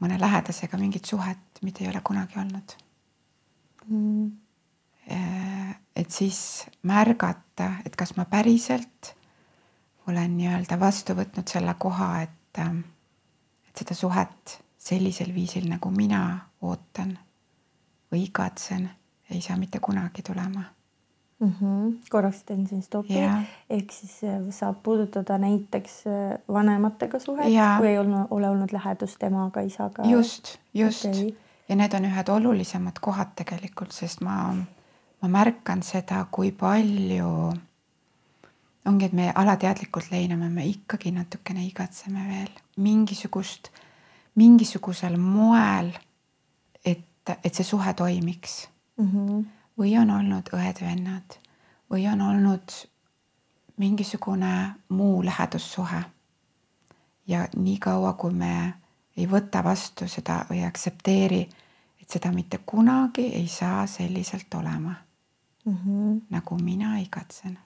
mõne lähedasega mingit suhet, mida ei ole kunagi olnud mm.. et siis märgata, et kas ma päriselt olen nii-öelda vastu võtnud selle koha, et, ähm, et seda suhet sellisel viisil, nagu mina ootan või igatsen, ei saa mitte kunagi tulema mm. -hmm. korraks teen siin stopi yeah., ehk siis äh, saab puudutada näiteks äh, vanematega suhet, kui ei olnud, ole olnud lähedust emaga, isaga. just, just okay. ja need on ühed olulisemad kohad tegelikult, sest ma, ma märkan seda, kui palju ongi, et me alateadlikult leiname, me ikkagi natukene igatseme veel mingisugust, mingisugusel moel, et, et see suhe toimiks mm. -hmm. või on olnud õed-vennad või on olnud mingisugune muu lähedussuhe. ja niikaua, kui me ei võta vastu seda või aktsepteeri, et seda mitte kunagi ei saa selliselt olema mm. -hmm. nagu mina igatsen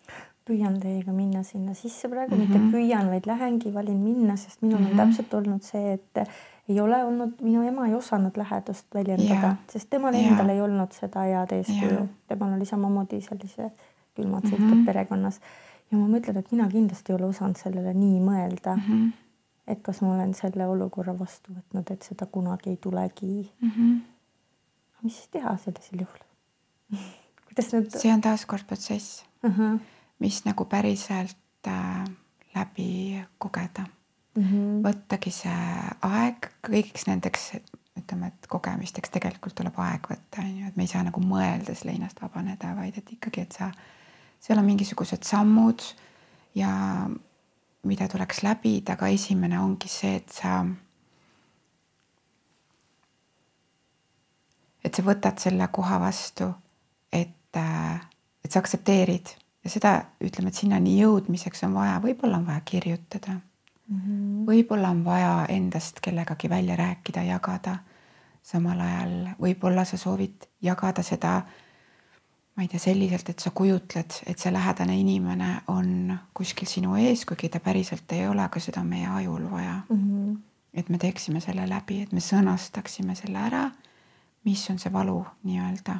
püüan teiega minna sinna sisse praegu mm, -hmm. mitte püüan, vaid lähengi, valin minna, sest minul mm -hmm. on mhm. täpselt olnud see, et ei ole olnud, minu ema ei osanud lähedust väljendada yeah., sest temal yeah. endal ei olnud seda head eeskuju yeah., temal oli samamoodi sellise külmad suhted mm -hmm. perekonnas. ja ma mõtlen, et mina kindlasti ei ole osanud sellele nii mõelda mm. -hmm. et kas ma olen selle olukorra vastu võtnud, et seda kunagi ei tulegi mm. -hmm. mis siis teha sellisel juhul kuidas nüüd? see on taaskord protsess uh. -huh mis nagu päriselt äh, läbi kogeda mm. -hmm. võttagi see aeg kõigiks nendeks ütleme, et kogemisteks tegelikult tuleb aeg võtta, on ju, et me ei saa nagu mõeldes leinast vabaneda, vaid et ikkagi, et sa, seal on mingisugused sammud ja mida tuleks läbida, aga esimene ongi see, et sa et sa võtad selle koha vastu, et, äh, et sa aktsepteerid ja seda ütleme, et sinnani jõudmiseks on vaja, võib-olla on vaja kirjutada mm -hmm.. võib-olla on vaja endast kellegagi välja rääkida, jagada. samal ajal võib-olla sa soovid jagada seda, ma ei tea, selliselt, et sa kujutled, et see lähedane inimene on kuskil sinu ees, kuigi ta päriselt ei ole, aga seda on meie ajul vaja mm. -hmm. et me teeksime selle läbi, et me sõnastaksime selle ära mis on see valu nii-öelda,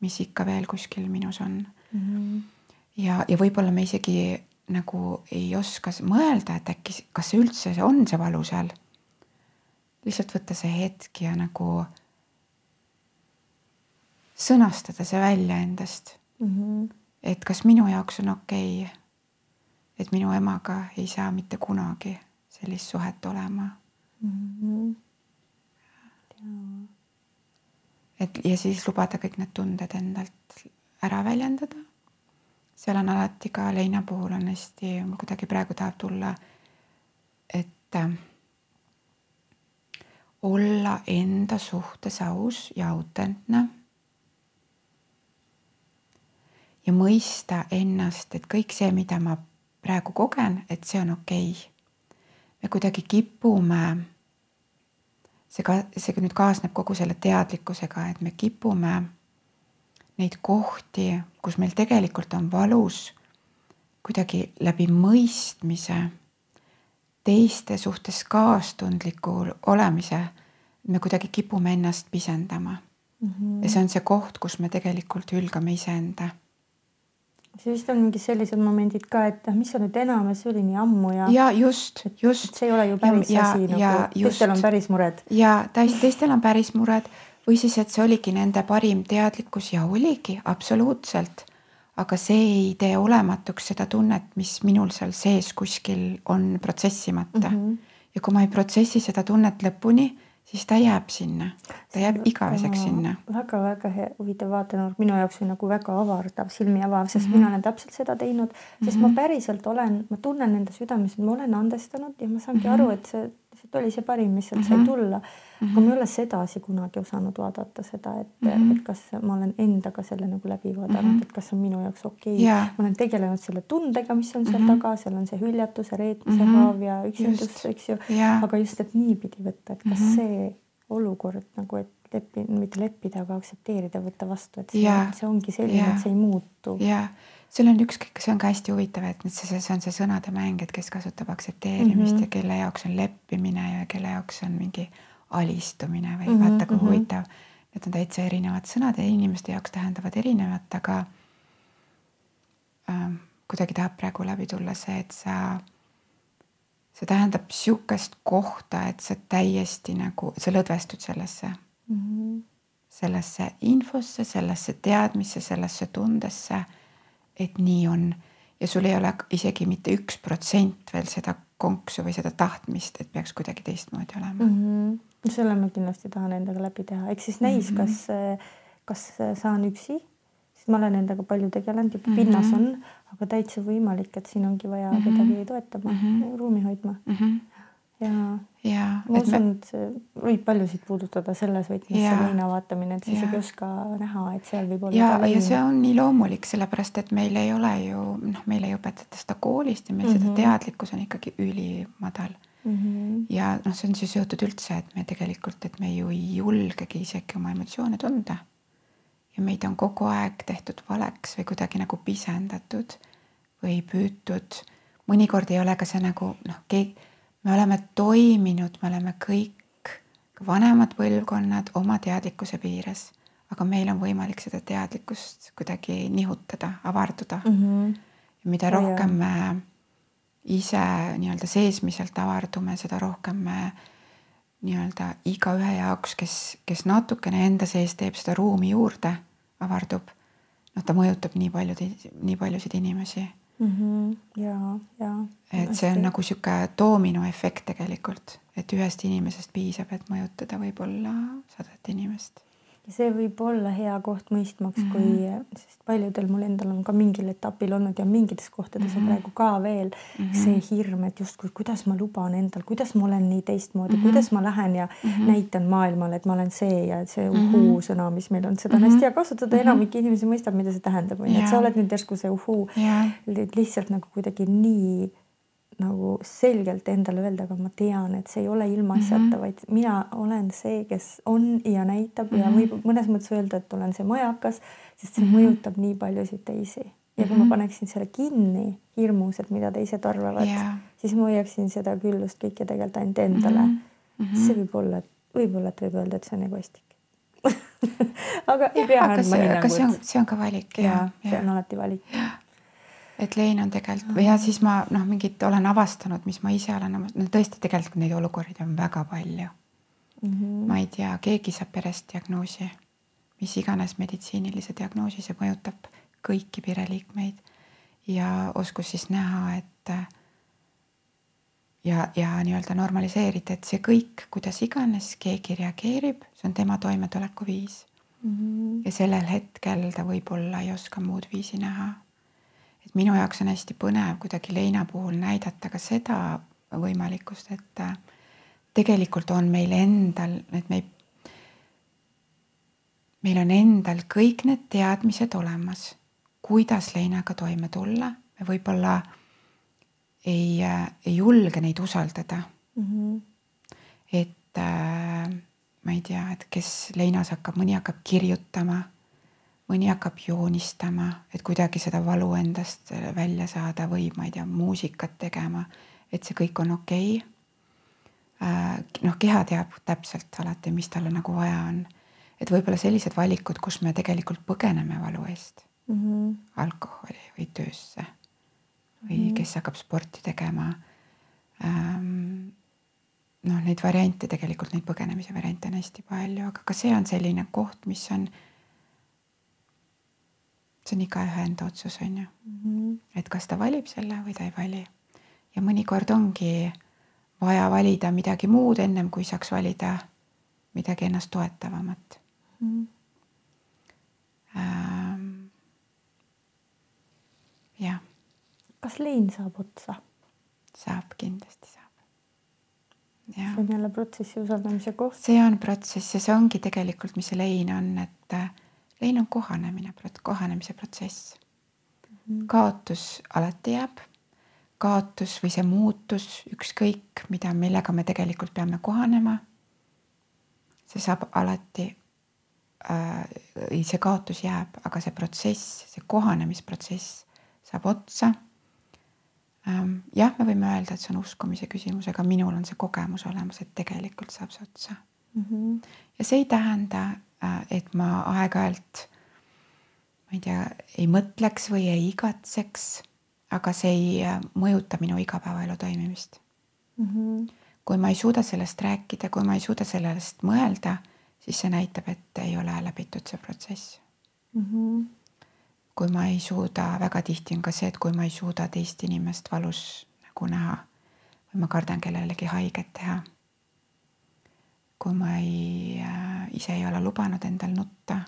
mis ikka veel kuskil minus on mm. -hmm. Ja, ja võib-olla me isegi nagu ei oska mõelda, et äkki, kas see üldse on see valu seal. lihtsalt võtta see hetk ja nagu sõnastada see välja endast mm. -hmm. et kas minu jaoks on okei okay,, et minu emaga ei saa mitte kunagi sellist suhet olema mm. -hmm et ja siis lubada kõik need tunded endalt ära väljendada. Seal on alati ka leina puhul on hästi, mul kuidagi praegu tahab tulla, et äh, olla enda suhtes aus ja autentne. ja mõista ennast, et kõik see, mida ma praegu kogen, et see on okei okay.. me kuidagi kipume see ka, see nüüd kaasneb kogu selle teadlikkusega, et me kipume neid kohti, kus meil tegelikult on valus, kuidagi läbi mõistmise, teiste suhtes kaastundliku olemise, me kuidagi kipume ennast pisendama mm. -hmm. ja see on see koht, kus me tegelikult hülgame iseenda siis vist on mingid sellised momendid ka, et noh, mis sa nüüd enam, see oli nii ammu ja. ja just, just. see ei ole ju päris ja, asi ja, nagu, teistel on päris mured. ja teistel on päris mured või siis, et see oligi nende parim teadlikkus ja oligi absoluutselt. aga see ei tee olematuks seda tunnet, mis minul seal sees kuskil on protsessimata mm. -hmm. ja kui ma ei protsessi seda tunnet lõpuni siis ta jääb sinna, ta jääb igaveseks sinna väga,. väga-väga huvitav vaatenurk, minu jaoks on nagu väga avardav, silmi avav, sest mm -hmm. mina olen täpselt seda teinud, sest mm -hmm. ma päriselt olen, ma tunnen enda südames, et ma olen andestanud ja ma saangi mm -hmm. aru, et see lihtsalt oli see parim, mis sealt mm -hmm. sai mhm. tulla mm. -hmm. aga ma ei ole sedasi kunagi osanud vaadata seda, et mm, -hmm. et kas ma olen endaga selle nagu läbi vaadanud mm, -hmm. et kas on minu jaoks okei okay. yeah.. ma olen tegelenud selle tundega, mis on seal mm -hmm. taga, seal on see hüljatuse, reetmise mm -hmm. haav ja üksindus, eks ju yeah.. aga just, et niipidi võtta, et kas mm -hmm. see olukord nagu, et leppi, mitte leppida, aga aktsepteerida, võtta vastu, et see, yeah. see ongi selline yeah., et see ei muutu. jaa seal on ükskõik, see on ka hästi huvitav, et see, see on see sõnade mäng, et kes kasutab aktsepteerimist mm -hmm. ja kelle jaoks on leppimine ja kelle jaoks on mingi alistumine või mm -hmm, vaata kui mm -hmm. huvitav. Need on täitsa erinevad sõnad ja inimeste jaoks tähendavad erinevat, aga äh, kuidagi tahab praegu läbi tulla see, et sa, see tähendab sihukest kohta, et sa täiesti nagu, sa lõdvestud sellesse mm. -hmm. sellesse infosse, sellesse teadmisse, sellesse tundesse et nii on ja sul ei ole isegi mitte üks protsent veel seda konksu või seda tahtmist, et peaks kuidagi teistmoodi olema mm. -hmm. selle ma kindlasti tahan endaga läbi teha, eks siis näis mm, -hmm. kas, kas saan üksi, sest ma olen endaga palju tegelenud ja pinnas mm -hmm. on, aga täitsa võimalik, et siin ongi vaja mm -hmm. kedagi toetama mm, -hmm. ruumi hoidma mm. -hmm ja, ja ma usun, et see võib paljusid puudutada selles võtmes, see leina vaatamine, et sa isegi ei oska näha, et seal võib olla. ja, ja see on nii loomulik, sellepärast et meil ei ole ju noh, meile ei õpetata seda koolist ja meil mm -hmm. seda mhm. teadlikkus on ikkagi ülimadal mm. -hmm. ja noh, see on siis seotud üldse, et me tegelikult, et me ju ei julgegi isegi oma emotsioone tunda. ja meid on kogu aeg tehtud valeks või kuidagi nagu pisendatud või püütud. mõnikord ei ole ka see nagu noh, keegi me oleme toiminud, me oleme kõik vanemad põlvkonnad oma teadlikkuse piires, aga meil on võimalik seda teadlikkust kuidagi nihutada, avarduda mm. -hmm. ja mida rohkem me ise nii-öelda seesmiselt avardume, seda rohkem me nii-öelda igaühe jaoks, kes, kes natukene enda sees teeb seda ruumi juurde, avardub. noh, ta mõjutab nii paljud, nii paljusid inimesi mm. -hmm. ja, ja. et see on nagu sihuke doominoefekt tegelikult, et ühest inimesest piisab, et mõjutada võib-olla sadat inimest ja see võib olla hea koht mõistmaks mm, -hmm. kui, sest paljudel mul endal on ka mingil etapil olnud ja mingites kohtades mm -hmm. on praegu ka veel mm -hmm. see hirm, et justkui kuidas ma luban endal, kuidas ma olen nii teistmoodi mm, -hmm. kuidas ma lähen ja mm -hmm. näitan maailmale, et ma olen see ja see uhuu mm -hmm. sõna, mis meil on, seda on mm -hmm. hästi hea kasutada mm, -hmm. enamik inimesi mõistab, mida see tähendab, onju, et sa oled nüüd järsku see uhuu yeah., lihtsalt nagu kuidagi nii nagu selgelt endale öelda, aga ma tean, et see ei ole ilmaasjata mm, -hmm. vaid mina olen see, kes on ja näitab mm -hmm. ja mhm. võib mõnes mõttes öelda, et olen see majakas, sest see mm -hmm. mõjutab nii paljusid teisi. ja kui mm -hmm. ma mhm. paneksin selle kinni, hirmus, et mida teised arvavad yeah., siis ma hoiaksin seda küllust kõike tegelikult ainult endale mm. -hmm. see võib olla, võib-olla, et võib öelda, et see on egoistlik aga ei pea andma hinnangut. see on ka valik ja, ja, see on alati valik et lein on tegelikult või ja siis ma noh, mingit olen avastanud, mis ma ise olen, no tõesti tegelikult neid olukordi on väga palju mm. -hmm. ma ei tea, keegi saab perest diagnoosi, mis iganes meditsiinilise diagnoosi, see mõjutab kõiki pereliikmeid ja oskus siis näha, et ja, ja nii-öelda normaliseerida, et see kõik, kuidas iganes keegi reageerib, see on tema toimetuleku viis mm. -hmm. ja sellel hetkel ta võib-olla ei oska muud viisi näha et minu jaoks on hästi põnev kuidagi leina puhul näidata ka seda võimalikkust, et äh, tegelikult on meil endal, et me ei, meil on endal kõik need teadmised olemas, kuidas leinaga toime tulla, me võib-olla ei, äh, ei julge neid usaldada mm. -hmm. et äh, ma ei tea, et kes leinas hakkab, mõni hakkab kirjutama mõni hakkab joonistama, et kuidagi seda valu endast välja saada või ma ei tea, muusikat tegema, et see kõik on okei okay.. noh, keha teab täpselt alati, mis talle nagu vaja on. et võib-olla sellised valikud, kus me tegelikult põgeneme valu eest mm, -hmm. alkoholi või töösse või mm -hmm. kes hakkab sporti tegema ähm, noh, neid variante tegelikult, neid põgenemise variante on hästi palju, aga ka see on selline koht, mis on see on igaühe enda otsus, on ju mm. -hmm. et kas ta valib selle või ta ei vali. ja mõnikord ongi vaja valida midagi muud ennem kui saaks valida midagi ennast toetavamat mm. -hmm. Ähm, jah. kas lein saab otsa? saab, kindlasti saab. see on jälle protsessi usaldamise koht. see on protsess ja see ongi tegelikult, mis see lein on, et lein on kohanemine, kohanemise protsess mm. -hmm. kaotus alati jääb, kaotus või see muutus, ükskõik mida, millega me tegelikult peame kohanema. see saab alati äh,, see kaotus jääb, aga see protsess, see kohanemisprotsess saab otsa ähm,. jah, me võime öelda, et see on uskumise küsimus, aga minul on see kogemus olemas, et tegelikult saab see otsa mm. -hmm. ja see ei tähenda, Äh, et ma aeg-ajalt, ma ei tea, ei mõtleks või ei igatseks, aga see ei äh, mõjuta minu igapäevaelu toimimist mm. -hmm. kui ma ei suuda sellest rääkida, kui ma ei suuda sellest mõelda, siis see näitab, et ei ole läbitud see protsess mm. -hmm. kui ma ei suuda, väga tihti on ka see, et kui ma ei suuda teist inimest valus nagu näha või ma kardan kellelegi haiget teha kui ma ei äh,, ise ei ole lubanud endal nutta,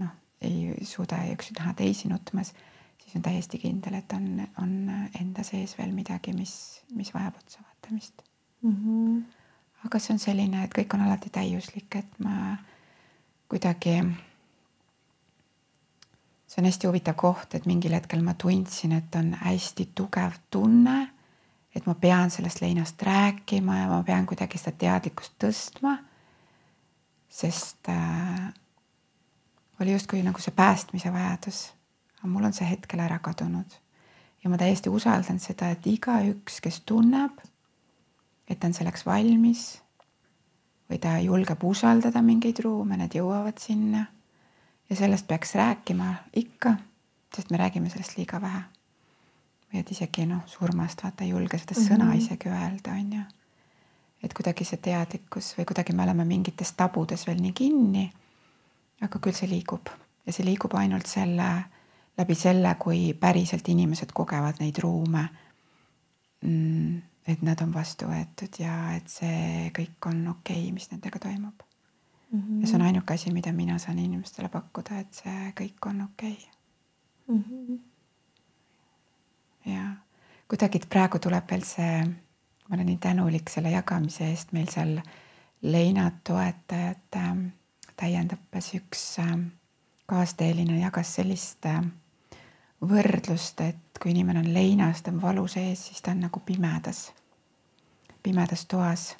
noh, ei suuda üksi näha teisi nutmas, siis on täiesti kindel, et on, on enda sees veel midagi, mis, mis vajab otsa vaatamist mm. -hmm. aga see on selline, et kõik on alati täiuslik, et ma kuidagi, see on hästi huvitav koht, et mingil hetkel ma tundsin, et on hästi tugev tunne, et ma pean sellest leinast rääkima ja ma pean kuidagi seda teadlikkust tõstma sest äh, oli justkui nagu see päästmise vajadus. aga mul on see hetkel ära kadunud ja ma täiesti usaldan seda, et igaüks, kes tunneb, et ta on selleks valmis või ta julgeb usaldada mingeid ruume, need jõuavad sinna. ja sellest peaks rääkima ikka, sest me räägime sellest liiga vähe. või et isegi noh, surmast vaata ei julge seda mm -hmm. sõna isegi öelda, on ju et kuidagi see teadlikkus või kuidagi me oleme mingites tabudes veel nii kinni. aga küll see liigub ja see liigub ainult selle läbi selle, kui päriselt inimesed kogevad neid ruume mm,. et nad on vastu võetud ja et see kõik on okei okay,, mis nendega toimub mm. -hmm. ja see on ainuke asi, mida mina saan inimestele pakkuda, et see kõik on okei okay. mm. -hmm. ja kuidagi praegu tuleb veel see, ma olen nii tänulik selle jagamise eest, meil seal leinad toetajate ähm, täiendõppes üks ähm, kaasteeline jagas sellist äh, võrdlust, et kui inimene on leinas, ta on valu sees, siis ta on nagu pimedas, pimedas toas.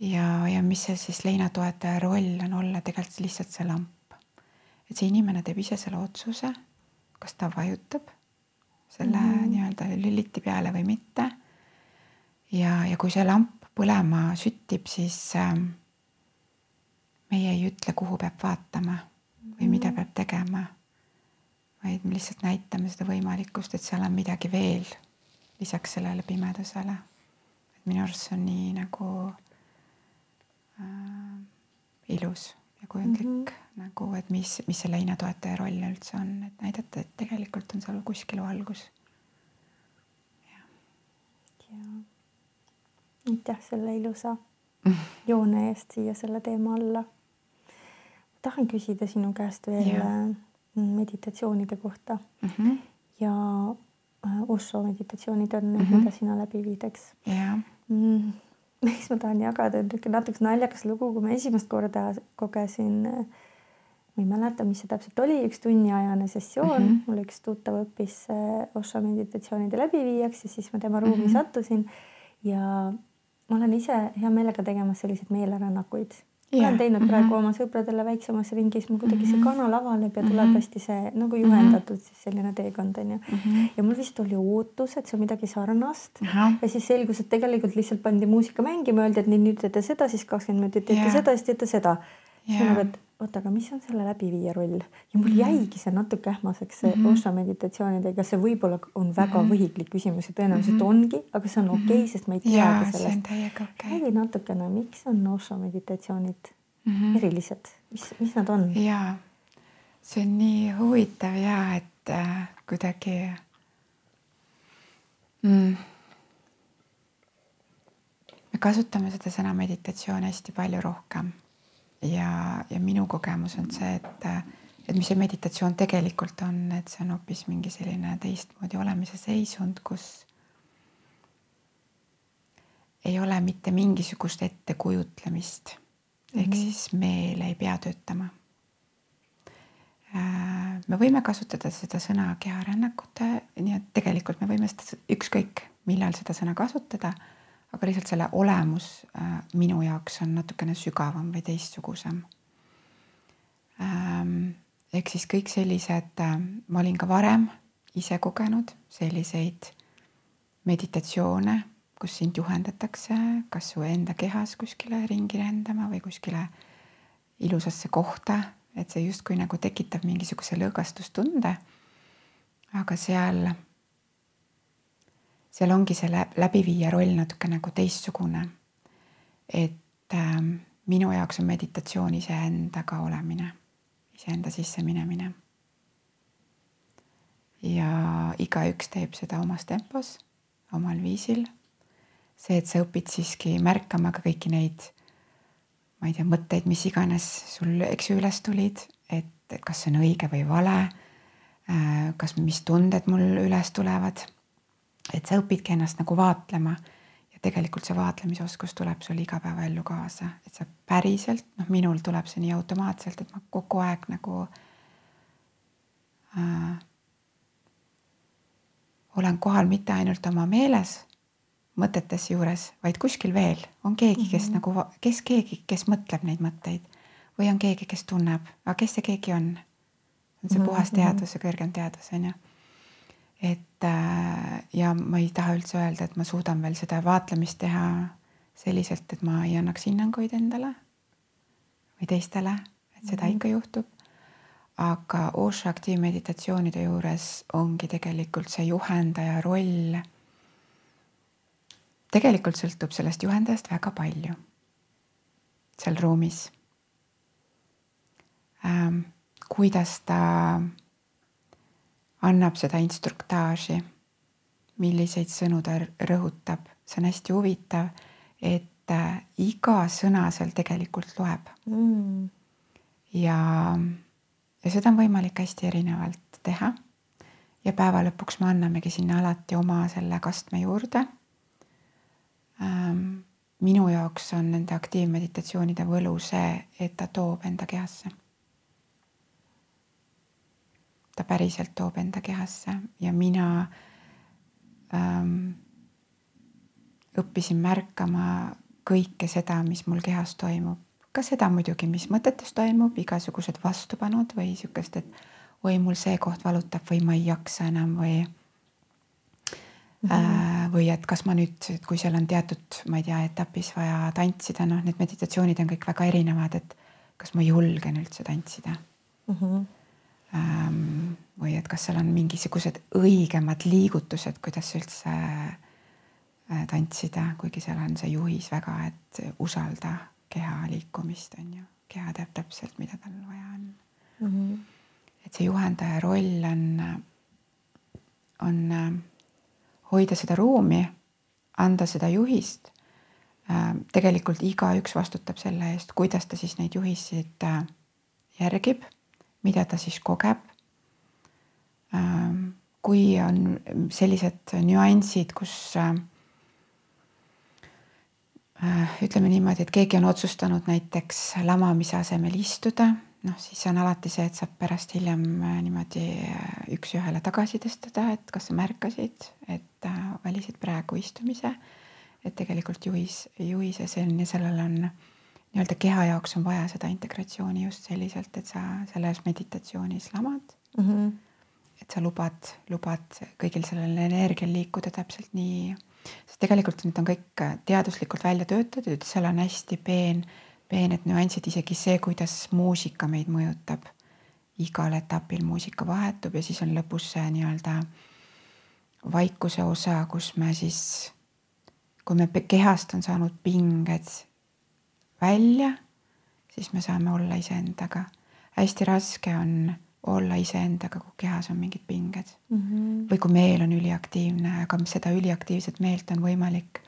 ja, ja mis see siis leinatoetaja roll on olla tegelikult lihtsalt see lamp. et see inimene teeb ise selle otsuse, kas ta vajutab selle mm -hmm. nii-öelda lüliti peale või mitte. Ja, ja kui see lamp põlema süttib, siis äh, meie ei ütle, kuhu peab vaatama või mida mhm. peab tegema vaid me lihtsalt näitame seda võimalikkust, et seal on midagi veel lisaks sellele pimedusele. et minu arust see on nii nagu äh, ilus ja kujundlik mm -hmm. nagu, et mis, mis see leinatoetaja roll üldse on, et näidata, et tegelikult on seal kuskil valgus. Aitäh selle ilusa joone eest siia selle teema alla. tahan küsida sinu käest veel ja meditatsioonide kohta mm. -hmm. ja äh, Osho meditatsioonid on need mm, -hmm. mida sina läbi viid, eks yeah.. Mm, miks ma tahan jagada, niisugune natuke naljakas lugu, kui ma esimest korda kogesin, äh, ma ei mäleta, mis see täpselt oli, üks tunniajane sessioon mm, -hmm. mul üks tuttav õppis äh, Osho meditatsioonide läbiviijaks ja siis ma tema ruumi mm -hmm. sattusin ja ma olen ise hea meelega tegemas selliseid meelerännakuid ma olen teinud mm -hmm. praegu oma sõpradele väiksemas ringis, mul kuidagi mm -hmm. see kanal avaneb ja tuleb mm -hmm. hästi see nagu juhendatud siis selline teekond onju mm. -hmm. ja mul vist oli ootus, et see on midagi sarnast mm -hmm. ja siis selgus, et tegelikult lihtsalt pandi muusika mängima, öeldi, et nii nüüd teete seda, siis kakskümmend minutit teete seda, siis teete seda. Ma nagu, et oota, aga mis on selle läbiviija roll ja mul mhm. jäigi see natuke ähmaseks see mm -hmm. Osho meditatsioonidega, see võib-olla on väga mm -hmm. võhiklik küsimus ja tõenäoliselt mm -hmm. ongi, aga see on okei okay, mm, -hmm. sest ma ei teagi sellest. Okay. räägi natukene, miks on Osho meditatsioonid mm -hmm. erilised, mis, mis nad on? ja see on nii huvitav ja et äh, kuidagi mm, me kasutame seda sõna meditatsioon hästi palju rohkem ja, ja minu kogemus on see, et, et mis see meditatsioon tegelikult on, et see on hoopis mingi selline teistmoodi olemise seisund, kus ei ole mitte mingisugust ettekujutlemist mm. -hmm. ehk mhm. siis meel ei pea töötama. Äh, me võime kasutada seda sõna keharännakute, nii et tegelikult me võime seda ükskõik millal seda sõna kasutada aga lihtsalt selle olemus äh, minu jaoks on natukene sügavam või teistsugusem ähm,. ehk siis kõik sellised äh,, ma olin ka varem ise kogenud selliseid meditatsioone, kus sind juhendatakse, kas su enda kehas kuskile ringi lendama või kuskile ilusasse kohta, et see justkui nagu tekitab mingisuguse lõõgastustunde. aga seal seal ongi see läbiviija roll natuke nagu teistsugune. et äh, minu jaoks on meditatsioon iseendaga olemine, iseenda sisse minemine. ja igaüks teeb seda omas tempos, omal viisil. see, et sa õpid siiski märkama ka kõiki neid, ma ei tea, mõtteid, mis iganes sul, eks ju, üles tulid, et, et kas see on õige või vale. Äh, kas, mis tunded mul üles tulevad et sa õpidki ennast nagu vaatlema ja tegelikult see vaatlemisoskus tuleb sul igapäevaellu kaasa, et sa päriselt, noh, minul tuleb see nii automaatselt, et ma kogu aeg nagu äh, olen kohal mitte ainult oma meeles, mõtetes juures, vaid kuskil veel on keegi, kes mm -hmm. nagu, kes keegi, kes mõtleb neid mõtteid või on keegi, kes tunneb, aga kes see keegi on? on see puhas mhm. teadus ja kõrgem teadus on ju et äh, ja ma ei taha üldse öelda, et ma suudan veel seda vaatlemist teha selliselt, et ma ei annaks hinnanguid endale või teistele, et seda mm -hmm. ikka juhtub. aga Osho aktiivmeditatsioonide juures ongi tegelikult see juhendaja roll. tegelikult sõltub sellest juhendajast väga palju seal ruumis ähm,. kuidas ta annab seda instruktaaži, milliseid sõnu ta rõhutab, see on hästi huvitav, et äh, iga sõna seal tegelikult loeb mm.. ja, ja seda on võimalik hästi erinevalt teha. ja päeva lõpuks me annamegi sinna alati oma selle kastme juurde ähm, minu jaoks on nende aktiivmeditatsioonide võlu see, et ta toob enda kehasse. Ta päriselt toob enda kehasse ja mina ähm, õppisin märkama kõike seda, mis mul kehas toimub, ka seda muidugi, mis mõtetes toimub, igasugused vastupanud või sihukest, et oi, mul see koht valutab või ma ei jaksa enam või Mm -hmm. või et kas ma nüüd, kui seal on teatud, ma ei tea, etapis vaja tantsida, noh, need meditatsioonid on kõik väga erinevad, et kas ma julgen üldse tantsida mm. -hmm. Või et kas seal on mingisugused õigemad liigutused, kuidas üldse äh, tantsida, kuigi seal on see juhis väga, et usalda keha liikumist, on ju, keha teab täpselt, mida tal vaja on mm. -hmm. et see juhendaja roll on, on hoida seda ruumi, anda seda juhist. Äh, tegelikult igaüks vastutab selle eest, kuidas ta siis neid juhiseid äh, järgib, mida ta siis kogeb. Äh, kui on sellised nüansid, kus ütleme niimoodi, et keegi on otsustanud näiteks lamamise asemel istuda noh, siis on alati see, et saab pärast hiljem äh, niimoodi äh, üks-ühele tagasi tõstada, et kas sa märkasid, et äh, valisid praegu istumise. et tegelikult juhis, juhises on ja sellel on nii-öelda keha jaoks on vaja seda integratsiooni just selliselt, et sa selles meditatsioonis lamad mm. -hmm. et sa lubad, lubad kõigil sellel energial liikuda täpselt nii, sest tegelikult need on kõik teaduslikult välja töötatud, seal on hästi peen peened nüansid, isegi see, kuidas muusika meid mõjutab. igal etapil muusika vahetub ja siis on lõpus see nii-öelda vaikuse osa, kus me siis, kui me kehast on saanud pinged välja, siis me saame olla iseendaga. hästi raske on olla iseendaga, kui kehas on mingid pinged mm. -hmm. või kui meel on üliaktiivne, aga seda üliaktiivset meelt on võimalik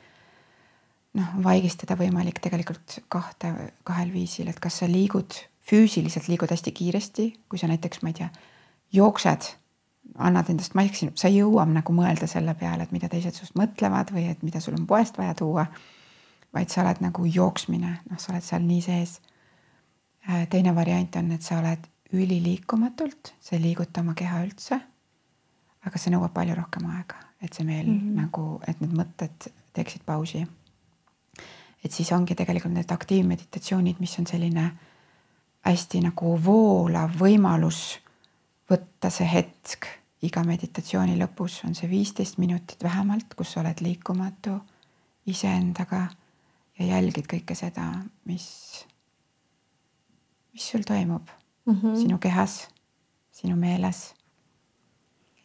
noh, vaigistada võimalik tegelikult kahte, kahel viisil, et kas sa liigud füüsiliselt, liigud hästi kiiresti, kui sa näiteks, ma ei tea, jooksed, annad endast maiksi, sa ei jõua nagu mõelda selle peale, et mida teised sinust mõtlevad või et mida sul on poest vaja tuua. Vaid sa oled nagu jooksmine, noh, sa oled seal nii sees. Äh, teine variant on, et sa oled üliliikumatult, sa ei liiguta oma keha üldse. aga see nõuab palju rohkem aega, et see meel mm -hmm. nagu, et need mõtted teeksid pausi et siis ongi tegelikult need aktiivmeditatsioonid, mis on selline hästi nagu voolav võimalus võtta see hetk iga meditatsiooni lõpus on see viisteist minutit vähemalt, kus sa oled liikumatu iseendaga ja jälgid kõike seda, mis, mis sul toimub mm -hmm. sinu kehas, sinu meeles.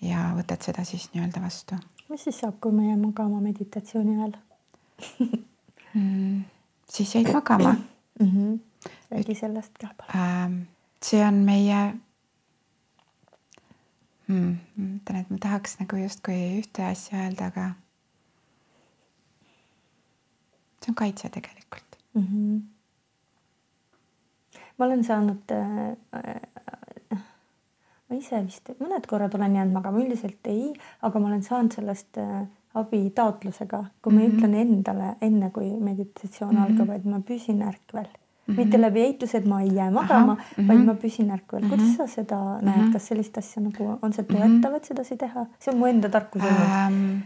ja võtad seda siis nii-öelda vastu. mis siis saab, kui me jääme magama meditatsiooni ajal mm,? siis jäid magama mm. -hmm. räägi sellest ka palun äh,. see on meie hmm,. mõtlen, et ma tahaks nagu justkui ühte asja öelda, aga see on kaitse tegelikult mm. -hmm. ma olen saanud äh, äh, ma ise vist mõned korrad olen jäänud magama, üldiselt ei, aga ma olen saanud sellest äh, abitaotlusega, kui ma mm -hmm. ütlen endale enne, kui meditatsioon mm -hmm. algab, et ma püsin ärkvel mm. -hmm. mitte läbi eituse, et ma ei jää magama, mm -hmm. vaid ma püsin ärkvel mm. -hmm. kuidas sa seda mm -hmm. näed, kas sellist asja nagu on see toetav mm, -hmm. et sedasi teha, see on mu enda tarkus olnud ähm,.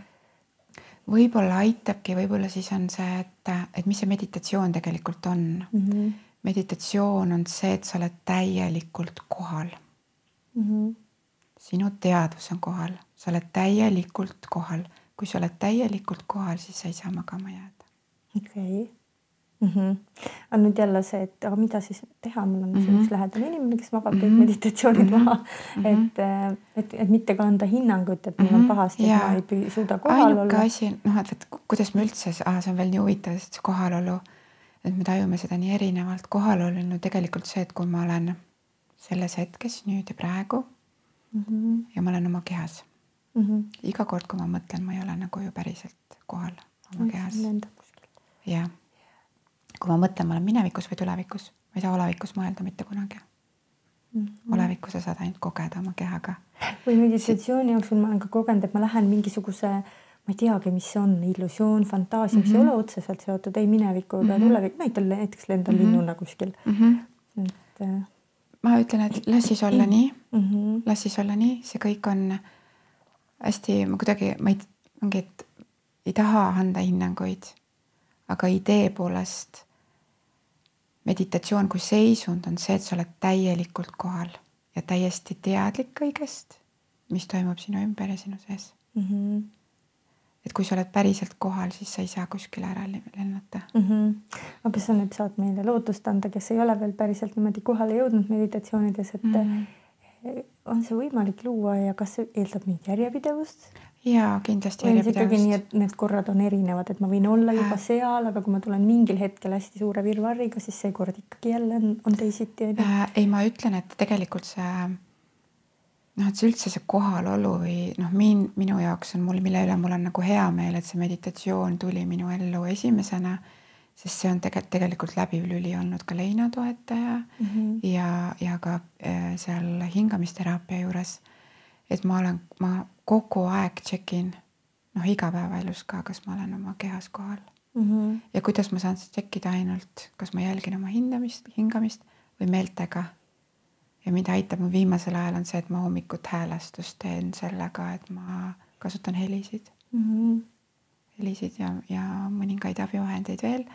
Võib-olla aitabki, võib-olla siis on see, et, et mis see meditatsioon tegelikult on mm. -hmm. meditatsioon on see, et sa oled täielikult kohal mm. -hmm. sinu teadvus on kohal, sa oled täielikult kohal kui sa oled täielikult kohal, siis sa ei saa magama jääda. okei okay. Mm. -hmm. aga nüüd jälle see, et aga mida siis teha, mul on mm -hmm. üks lähedane inimene, kes magab kõik mm -hmm. meditatsioonid maha mm, -hmm. et, et, et mitte ka anda hinnangut, et mul on pahasti, et ma ei suuda kohal ainuke olla. ainuke asi, noh, et, et kuidas me üldse ah,, see on veel nii huvitav, sest see kohalolu, et me tajume seda nii erinevalt, kohalolu on ju tegelikult see, et kui ma olen selles hetkes nüüd ja praegu mm. -hmm. ja ma olen oma kehas mm. -hmm. iga kord, kui ma mõtlen, ma ei ole nagu ju päriselt kohal oma kehas. jah. Kui ma mõtlen, ma olen minevikus või tulevikus, ma ei saa olevikus mõelda mitte kunagi mm. -hmm. olevikku sa saad ainult kogeda oma kehaga. või meditatsiooni jooksul ma olen ka kogenud, et ma lähen mingisuguse ma ei teagi, mis see on, illusioon, fantaasia, mis mm -hmm. ei mhm. ole otseselt seotud ei mineviku ega mm -hmm. tuleviku, näitan näiteks lendan mm -hmm. linnuna kuskil mm. -hmm. et äh, ma ütlen, et las siis olla nii mm, -hmm. las siis olla nii, see kõik on hästi, ma kuidagi, ma ei, ongi, et ei taha anda hinnanguid, aga idee poolest meditatsioon kui seisund on see, et sa oled täielikult kohal ja täiesti teadlik kõigest, mis toimub sinu ümber ja sinu sees mm. -hmm. et kui sa oled päriselt kohal, siis sa ei saa kuskile ära lennata mm. -hmm. aga sa nüüd saad meile lootust anda, kes ei ole veel päriselt niimoodi kohale jõudnud meditatsioonides, et mm -hmm. on see võimalik luua ja kas see eeldab mingit järjepidevust? Jaa, kindlasti. on see ikkagi nii, et need korrad on erinevad, et ma võin olla juba seal, aga kui ma tulen mingil hetkel hästi suure virvarriga, siis seekord ikkagi jälle on, on teisiti äh,? ei, ma ütlen, et tegelikult see noh, et see üldse see kohalolu või noh, min-, minu jaoks on mul, mille üle mul on nagu hea meel, et see meditatsioon tuli minu ellu esimesena, sest see on tegelikult, tegelikult läbiv lüli olnud ka leinatoetaja mm -hmm. ja, ja ka äh, seal hingamisteraapia juures. et ma olen, ma kogu aeg check in, noh igapäevaelus ka, kas ma olen oma kehas kohal mm. -hmm. ja kuidas ma saan check ida ainult, kas ma jälgin oma hindamist, hingamist või meeltega. ja mida aitab mu viimasel ajal on see, et ma hommikut häälestust teen sellega, et ma kasutan helisid mm. -hmm. helisid ja, ja mõningaid abivahendeid veel.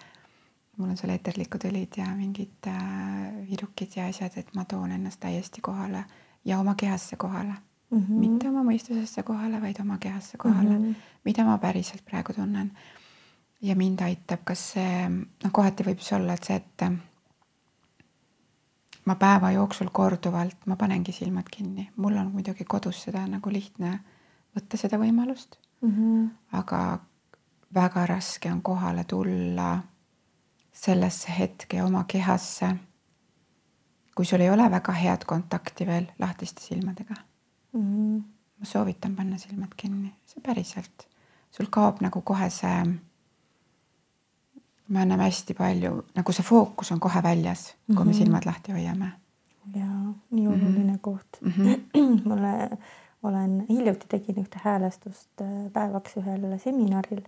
mul on seal eeterlikud õlid ja mingid äh, virukid ja asjad, et ma toon ennast täiesti kohale ja oma kehasse kohale mm, -hmm. mitte oma mõistusesse kohale, vaid oma kehasse kohale mm, -hmm. mida ma päriselt praegu tunnen. ja mind aitab, kas see, noh, kohati võib see olla, et see, et ma päeva jooksul korduvalt, ma panengi silmad kinni, mul on muidugi kodus seda nagu lihtne võtta seda võimalust mm. -hmm. aga väga raske on kohale tulla sellesse hetke oma kehasse. kui sul ei ole väga head kontakti veel lahtiste silmadega mm. -hmm. ma soovitan panna silmad kinni, see päriselt, sul kaob nagu kohe see. me anname hästi palju, nagu see fookus on kohe väljas mm, -hmm. kui me mhm. silmad lahti hoiame. ja nii oluline mm -hmm. koht mm. -hmm. mulle, olen hiljuti tegin ühte häälestust äh, päevaks ühel seminaril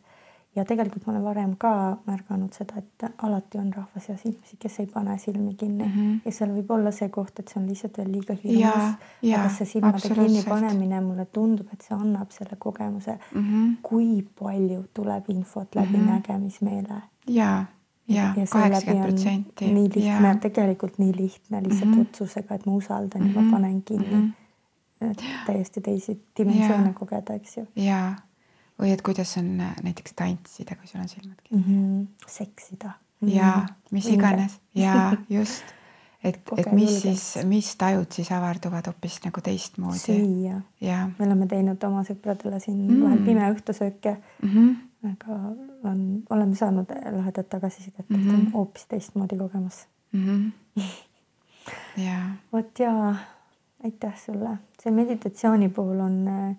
ja tegelikult ma olen varem ka märganud seda, et alati on rahva seas inimesi, kes ei pane silmi kinni mm -hmm. ja seal võib olla see koht, et see on lihtsalt veel liiga hirmus. aga see silmade kinnipanemine, mulle tundub, et see annab selle kogemuse mm, -hmm. kui palju tuleb infot läbi mm -hmm. nägemismeele. ja, ja kaheksakümmend protsenti. nii lihtne, tegelikult nii lihtne lihtsalt mm -hmm. otsusega, et ma usaldan mm -hmm. ja ma mhm. panen kinni mm. -hmm. täiesti teisi dimensioone kogeda, eks ju. jaa või et kuidas on äh, näiteks tantsida, kui sul on silmad kinni mm. -hmm. seksida mm. -hmm. ja mis iganes ja just, et, et mis siis, mis tajud siis avarduvad hoopis nagu teistmoodi. süüa. me oleme teinud oma sõpradele siin mm -hmm. vahel pime õhtusööke mm. -hmm. aga on, oleme saanud lahedat tagasisidet, et mm -hmm. on hoopis teistmoodi kogemus mm. -hmm. ja. vot ja aitäh sulle, see meditatsiooni puhul on äh,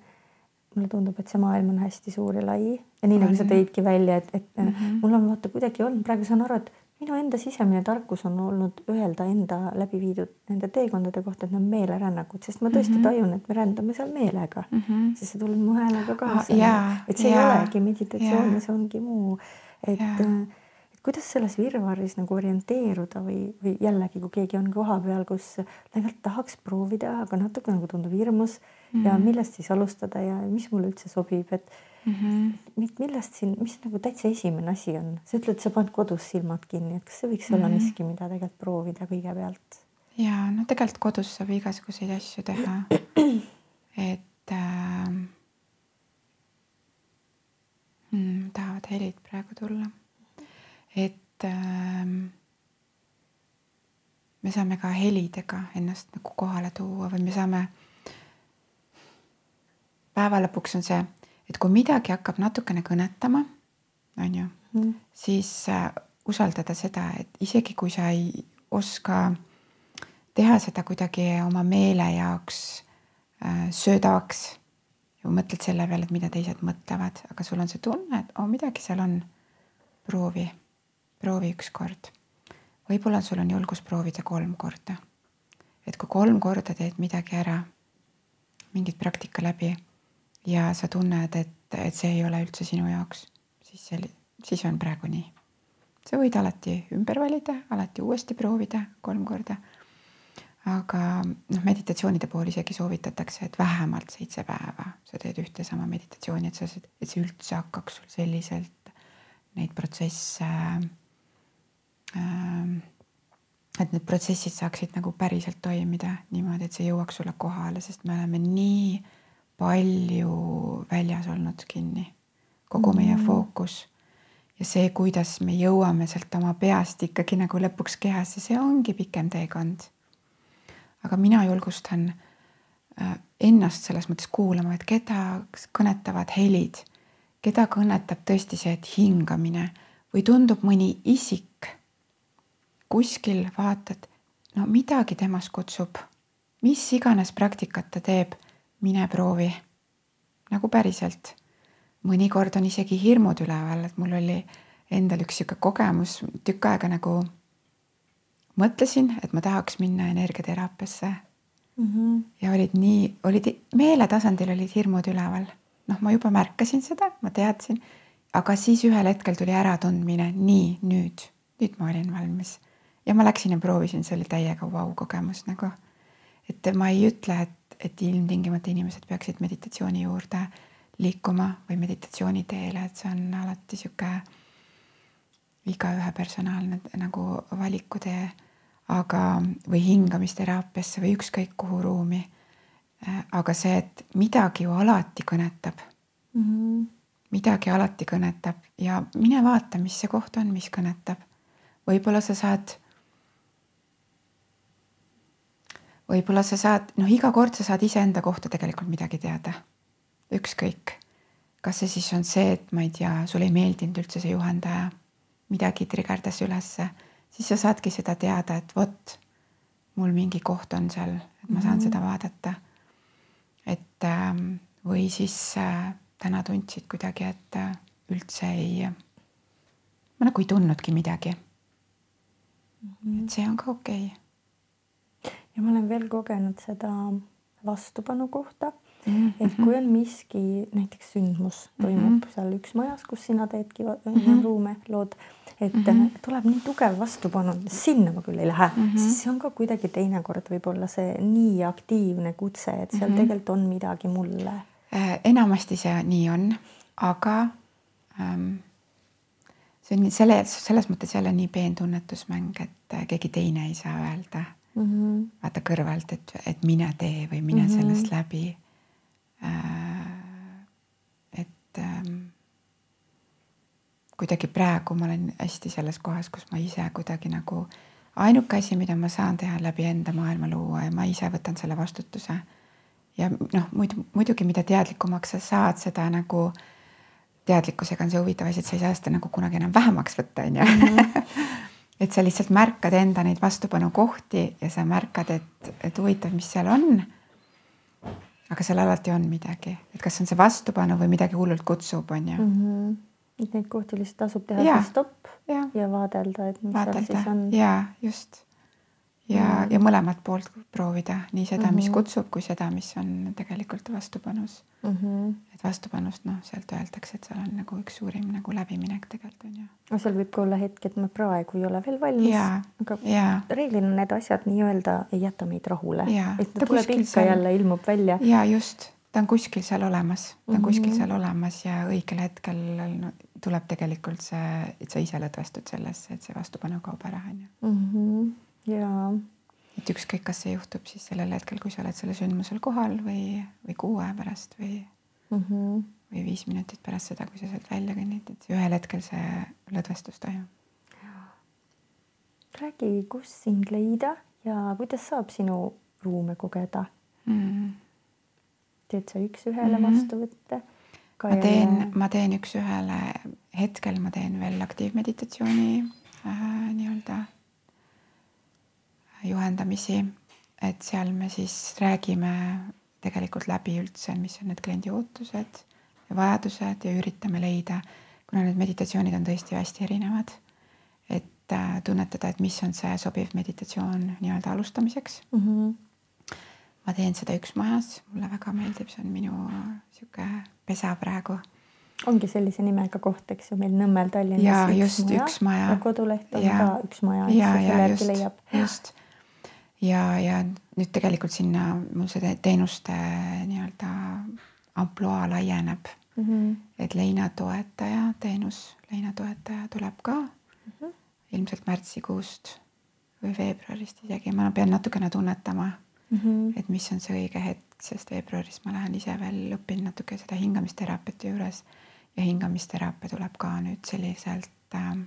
mulle tundub, et see maailm on hästi suur ja lai ja nii nagu sa tõidki välja, et, et mm -hmm. mul on vaata kuidagi on, praegu saan aru, et minu enda sisemine tarkus on olnud öelda enda läbi viidud nende teekondade kohta, et need on meelerännakud, sest ma tõesti mm -hmm. tajun, et me rändame seal meelega mm, -hmm. sest sa tuled mu häälega kaasa oh,. Yeah, et see yeah, ei olegi meditatsioon yeah. see ongi muu, et yeah kuidas selles virvarris nagu orienteeruda või, või jällegi, kui keegi on kohapeal, kus tegelikult tahaks proovida, aga natuke nagu tundub hirmus mm -hmm. ja millest siis alustada ja mis mulle üldse sobib, et mm -hmm. millest siin, mis nagu täitsa esimene asi on, sa ütled, sa paned kodus silmad kinni, et kas see võiks mm -hmm. olla mhm. miski, mida tegelikult proovida kõigepealt? ja no tegelikult kodus saab igasuguseid asju teha. et äh, hmm, tahavad helid praegu tulla et äh, me saame ka helidega ennast nagu kohale tuua või me saame. päeva lõpuks on see, et kui midagi hakkab natukene kõnetama, on ju mm., siis äh, usaldada seda, et isegi kui sa ei oska teha seda kuidagi oma meele jaoks äh, söödaks ja mõtled selle peale, et mida teised mõtlevad, aga sul on see tunne, et oh, midagi seal on. proovi, proovi ükskord. võib-olla sul on julgus proovida kolm korda. et kui kolm korda teed midagi ära, mingit praktika läbi ja sa tunned, et, et see ei ole üldse sinu jaoks, siis see, siis on praegu nii. sa võid alati ümber valida, alati uuesti proovida kolm korda aga noh, meditatsioonide puhul isegi soovitatakse, et vähemalt seitse päeva sa teed ühte sama meditatsiooni, et sa, et see üldse hakkaks sul selliselt neid protsesse äh,. Et need protsessid saaksid nagu päriselt toimida niimoodi, et see jõuaks sulle kohale, sest me oleme nii palju väljas olnud kinni, kogu mm. meie fookus. Ja see, kuidas me jõuame sealt oma peast ikkagi nagu lõpuks kehasse, see ongi pikem teekond. Aga mina julgustan äh, ennast selles mõttes kuulama, et keda kõnetavad helid, keda kõnetab tõesti see, et hingamine. Või tundub mõni isik kuskil vaatad, no midagi temas kutsub, mis iganes praktikat ta teeb, mine proovi. nagu päriselt. mõnikord on isegi hirmud üleval, et mul oli endal üks sihuke kogemus tükk aega nagu mõtlesin, et ma tahaks minna energiateraapiasse mm. -hmm. ja olid nii, olid meeletasandil olid hirmud üleval. noh, ma juba märkasin seda, ma teadsin, aga siis ühel hetkel tuli äratundmine, nii nüüd, nüüd ma olin valmis ja ma läksin ja proovisin, see oli täiega vau-kogemus nagu. et ma ei ütle, et, et ilmtingimata inimesed peaksid meditatsiooni juurde liikuma või meditatsiooni teele, et see on alati sihuke igaühe personaalne nagu valikutee aga, või hingamisteraapiasse või ükskõik kuhu ruumi. Aga see, et midagi ju alati kõnetab mm. -hmm. midagi alati kõnetab ja mine vaata, mis see koht on, mis kõnetab. võib-olla sa saad. Võib-olla sa saad, noh, iga kord sa saad iseenda kohta tegelikult midagi teada. ükskõik, kas see siis on see, et ma ei tea, sulle ei meeldinud üldse see juhendaja, midagi trigerdas ülesse siis sa saadki seda teada, et vot mul mingi koht on seal, et ma saan mm -hmm. seda vaadata. et ähm, või siis äh, täna tundsid kuidagi, et äh, üldse ei, ma nagu ei tundnudki midagi. -hmm. et see on ka okei okay.. Ja ma olen veel kogenud seda vastupanu kohta Mm -hmm. et kui on miski, näiteks sündmus toimub mm -hmm. seal üks majas, kus sina teedki mm -hmm. ruume, lood, et mm -hmm. tuleb nii tugev vastupanu, sinna ma küll ei lähe mm, -hmm. siis see on ka kuidagi teinekord võib-olla see nii aktiivne kutse, et seal mm -hmm. tegelikult on midagi mulle äh,. enamasti see nii on, aga ähm, see on selle, selles mõttes jälle nii peentunnetusmäng, et äh, keegi teine ei saa öelda mm -hmm. vaata kõrvalt, et, et mine tee või mine mm -hmm. sellest läbi Äh, et ähm, kuidagi praegu ma olen hästi selles kohas, kus ma ise kuidagi nagu ainuke asi, mida ma saan teha läbi enda maailma luua ja ma ise võtan selle vastutuse. ja noh, muidu muidugi, mida teadlikumaks sa saad, seda nagu teadlikkusega on see huvitav asi, et sa ei saa seda nagu kunagi enam vähemaks võtta, on ju. Mhm. et sa lihtsalt märkad enda neid vastupanukohti ja sa märkad, et, et huvitav, mis seal on aga seal alati on midagi, et kas on see vastupanu või midagi hullult kutsub, on ju mm. -hmm. et neid kohti lihtsalt tasub teha ja. stopp ja. ja vaadelda, et mis vaadelda. seal siis on. ja just ja ja mõlemat poolt proovida, nii seda, mis -hmm. kutsub, kui seda, mis on tegelikult vastupanus mm. -hmm. et vastupanust noh, sealt öeldakse, et seal on nagu üks suurim nagu läbiminek tegelikult on ju. no seal võib ka olla hetk, et ma praegu ei ole veel valmis, aga ja. reeglina need asjad nii-öelda ei jäta meid rahule, et ta tuleb ikka seal... jälle, ilmub välja. ja just, ta on kuskil seal olemas, ta on mm -hmm. kuskil seal olemas ja õigel hetkel no, tuleb tegelikult see, et sa ise lõdvestud sellesse, et see vastupanu kaob ära, on ju mhm jaa. et ükskõik, kas see juhtub siis sellel hetkel, kui sa oled sellel sündmusel kohal või, või kuu aja pärast või mm, -hmm. või viis minutit pärast seda, kui sa sealt välja kõnnid, et ühel hetkel see lõdvestus toimub. räägi, kus sind leida ja kuidas saab sinu ruume kogeda mm.? teed sa üks-ühele mm -hmm. vastuvõtte? ma teen, ma teen üks-ühele, hetkel ma teen veel aktiivmeditatsiooni äh, nii-öelda juhendamisi, et seal me siis räägime tegelikult läbi üldse, mis on need kliendi ootused ja vajadused ja üritame leida, kuna need meditatsioonid on tõesti hästi erinevad, et äh, tunnetada, et mis on see sobiv meditatsioon nii-öelda alustamiseks mm. -hmm. ma teen seda üksmajas, mulle väga meeldib, see on minu sihuke pesa praegu ongi sellise nimega koht, eks ju, meil Nõmmel Tallinnas. ja just maja, üks maja. ja koduleht on ja. ka üks maja. ja, ja just, just ja, ja nüüd tegelikult sinna mul see teenuste nii-öelda ampluaa laieneb mm. -hmm. et leinatoetaja teenus, leinatoetaja tuleb ka mm -hmm. ilmselt märtsikuust või veebruarist isegi, ma pean natukene tunnetama mm, -hmm. et mis on see õige hetk, sest veebruaris ma lähen ise veel õpin natuke seda hingamisteraapiate juures ja hingamisteraapia tuleb ka nüüd selliselt äh,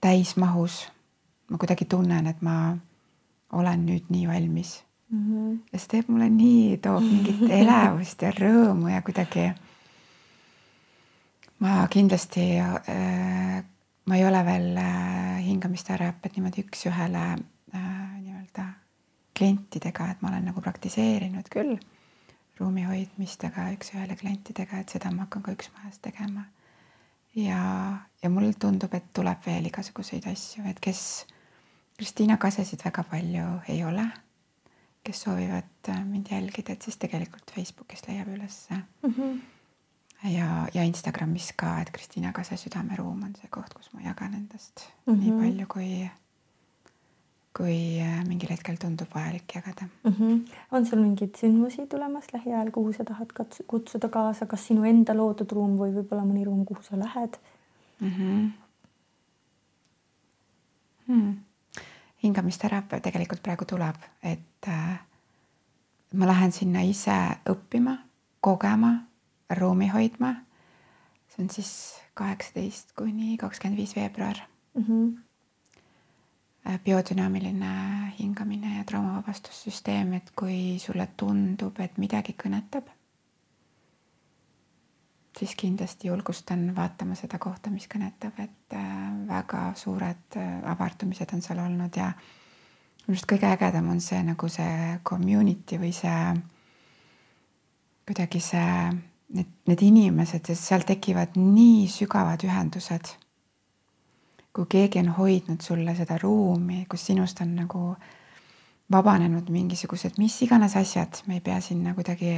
täismahus. ma kuidagi tunnen, et ma olen nüüd nii valmis mm. -hmm. ja see teeb mulle nii, toob mingit elevust ja rõõmu ja kuidagi. ma kindlasti äh,, ma ei ole veel äh, hingamisteraapiat niimoodi üks-ühele äh, nii-öelda klientidega, et ma olen nagu praktiseerinud küll ruumi hoidmist, aga üks-ühele klientidega, et seda ma hakkan ka üksmajas tegema. ja, ja mulle tundub, et tuleb veel igasuguseid asju, et kes Kristiina Kasesid väga palju ei ole, kes soovivad äh, mind jälgida, et siis tegelikult Facebookist leiab ülesse mm. -hmm. ja, ja Instagramis ka, et Kristiina Kase südameruum on see koht, kus ma jagan endast mm -hmm. nii palju, kui, kui äh, mingil hetkel tundub vajalik jagada mm. -hmm. on sul mingeid sündmusi tulemas lähiajal, kuhu sa tahad kutsuda kaasa, kas sinu enda loodud ruum või võib-olla mõni ruum, kuhu sa lähed mm? -hmm. Hmm hingamisteraapia tegelikult praegu tuleb, et äh, ma lähen sinna ise õppima, kogema, ruumi hoidma. see on siis kaheksateist kuni kakskümmend viis veebruar mm. -hmm. biodünaamiline hingamine ja traumavabastussüsteem, et kui sulle tundub, et midagi kõnetab siis kindlasti julgustan vaatama seda kohta, mis kõnetab, et äh, väga suured äh, avardumised on seal olnud ja minu arust kõige ägedam on see nagu see community või see kuidagi see, need, need inimesed, sest seal tekivad nii sügavad ühendused. kui keegi on hoidnud sulle seda ruumi, kus sinust on nagu vabanenud mingisugused mis iganes asjad, me ei pea sinna kuidagi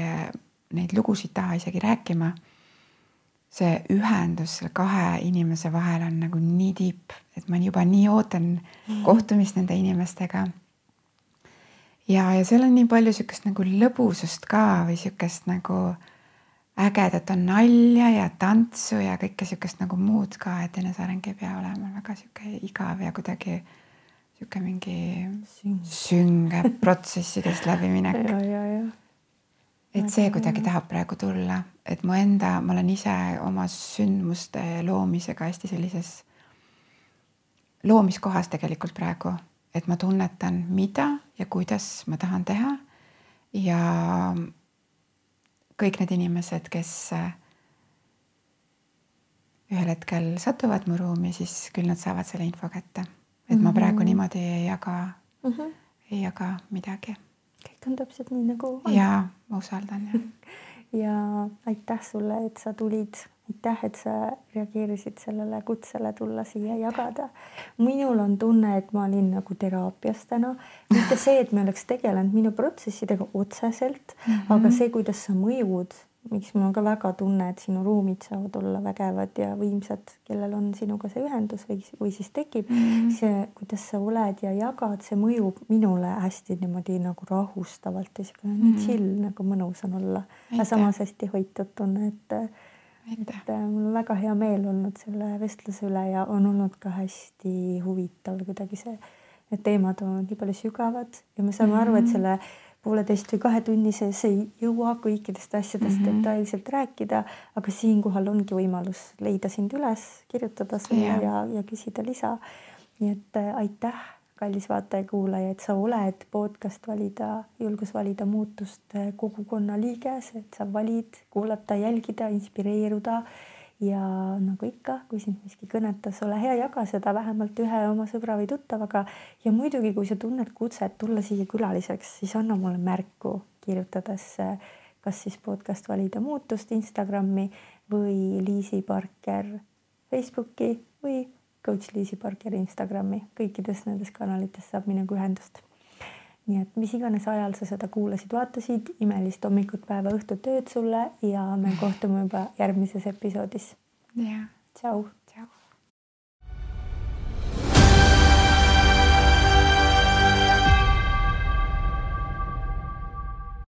neid lugusid taha isegi rääkima see ühendus selle kahe inimese vahel on nagu nii tipp, et ma juba nii ootan mm. kohtumist nende inimestega. ja, ja seal on nii palju sihukest nagu lõbusust ka või sihukest nagu ägedat on nalja ja tantsu ja kõike sihukest nagu muud ka, et eneseareng ei pea olema väga sihuke igav ja kuidagi sihuke mingi sünge protsessidest läbiminek. ja, ja, ja et see kuidagi tahab praegu tulla, et mu enda, ma olen ise oma sündmuste loomisega hästi sellises loomiskohas tegelikult praegu, et ma tunnetan, mida ja kuidas ma tahan teha. ja kõik need inimesed, kes ühel hetkel satuvad mu ruumi, siis küll nad saavad selle info kätte. et ma praegu mhm. niimoodi ei jaga mm, -hmm. ei jaga midagi kõik on täpselt nii nagu on. ja ma usaldan jah ja aitäh sulle, et sa tulid, aitäh, et sa reageerisid sellele kutsele tulla siia jagada. minul on tunne, et ma olin nagu teraapias täna, mitte see, et me oleks tegelenud minu protsessidega otseselt mm, -hmm. aga see, kuidas sa mõjud miks mul on ka väga tunne, et sinu ruumid saavad olla vägevad ja võimsad, kellel on sinuga see ühendus või, või siis tekib mm, -hmm. see, kuidas sa oled ja jagad, see mõjub minule hästi niimoodi nagu rahustavalt ja siukene mm -hmm. nii chill nagu mõnus on olla, aga samas hästi hoitud tunne, et Aitäh. et äh, mul on väga hea meel olnud selle vestluse üle ja on olnud ka hästi huvitav kuidagi see, need teemad on nii palju sügavad ja me saame mm -hmm. aru, et mhm. selle pooleteist või kahe tunni sees ei jõua kõikidest asjadest mm -hmm. detailselt rääkida, aga siinkohal ongi võimalus leida sind üles, kirjutada sulle yeah. ja, ja küsida lisa. nii et äh, aitäh, kallis vaataja-kuulaja, et sa oled podcast valida, julgus valida muutust äh, kogukonna liige, et sa valid kuulata, jälgida, inspireeruda ja nagu ikka, kui sind miski kõnetas, ole hea, jaga seda vähemalt ühe oma sõbra või tuttavaga. ja muidugi, kui sa tunned kutset tulla siia külaliseks, siis anna mulle märku kirjutades kas siis podcast Valida muutust Instagrami või Liisi Parker Facebooki või coach Liisi Parker Instagrami, kõikides nendes kanalites saab minuga ühendust. Nii et mis iganes ajal sa seda kuulasid, vaatasid, imelist hommikut, päeva, õhtut, ööd sulle ja me kohtume juba järgmises episoodis. jah. tšau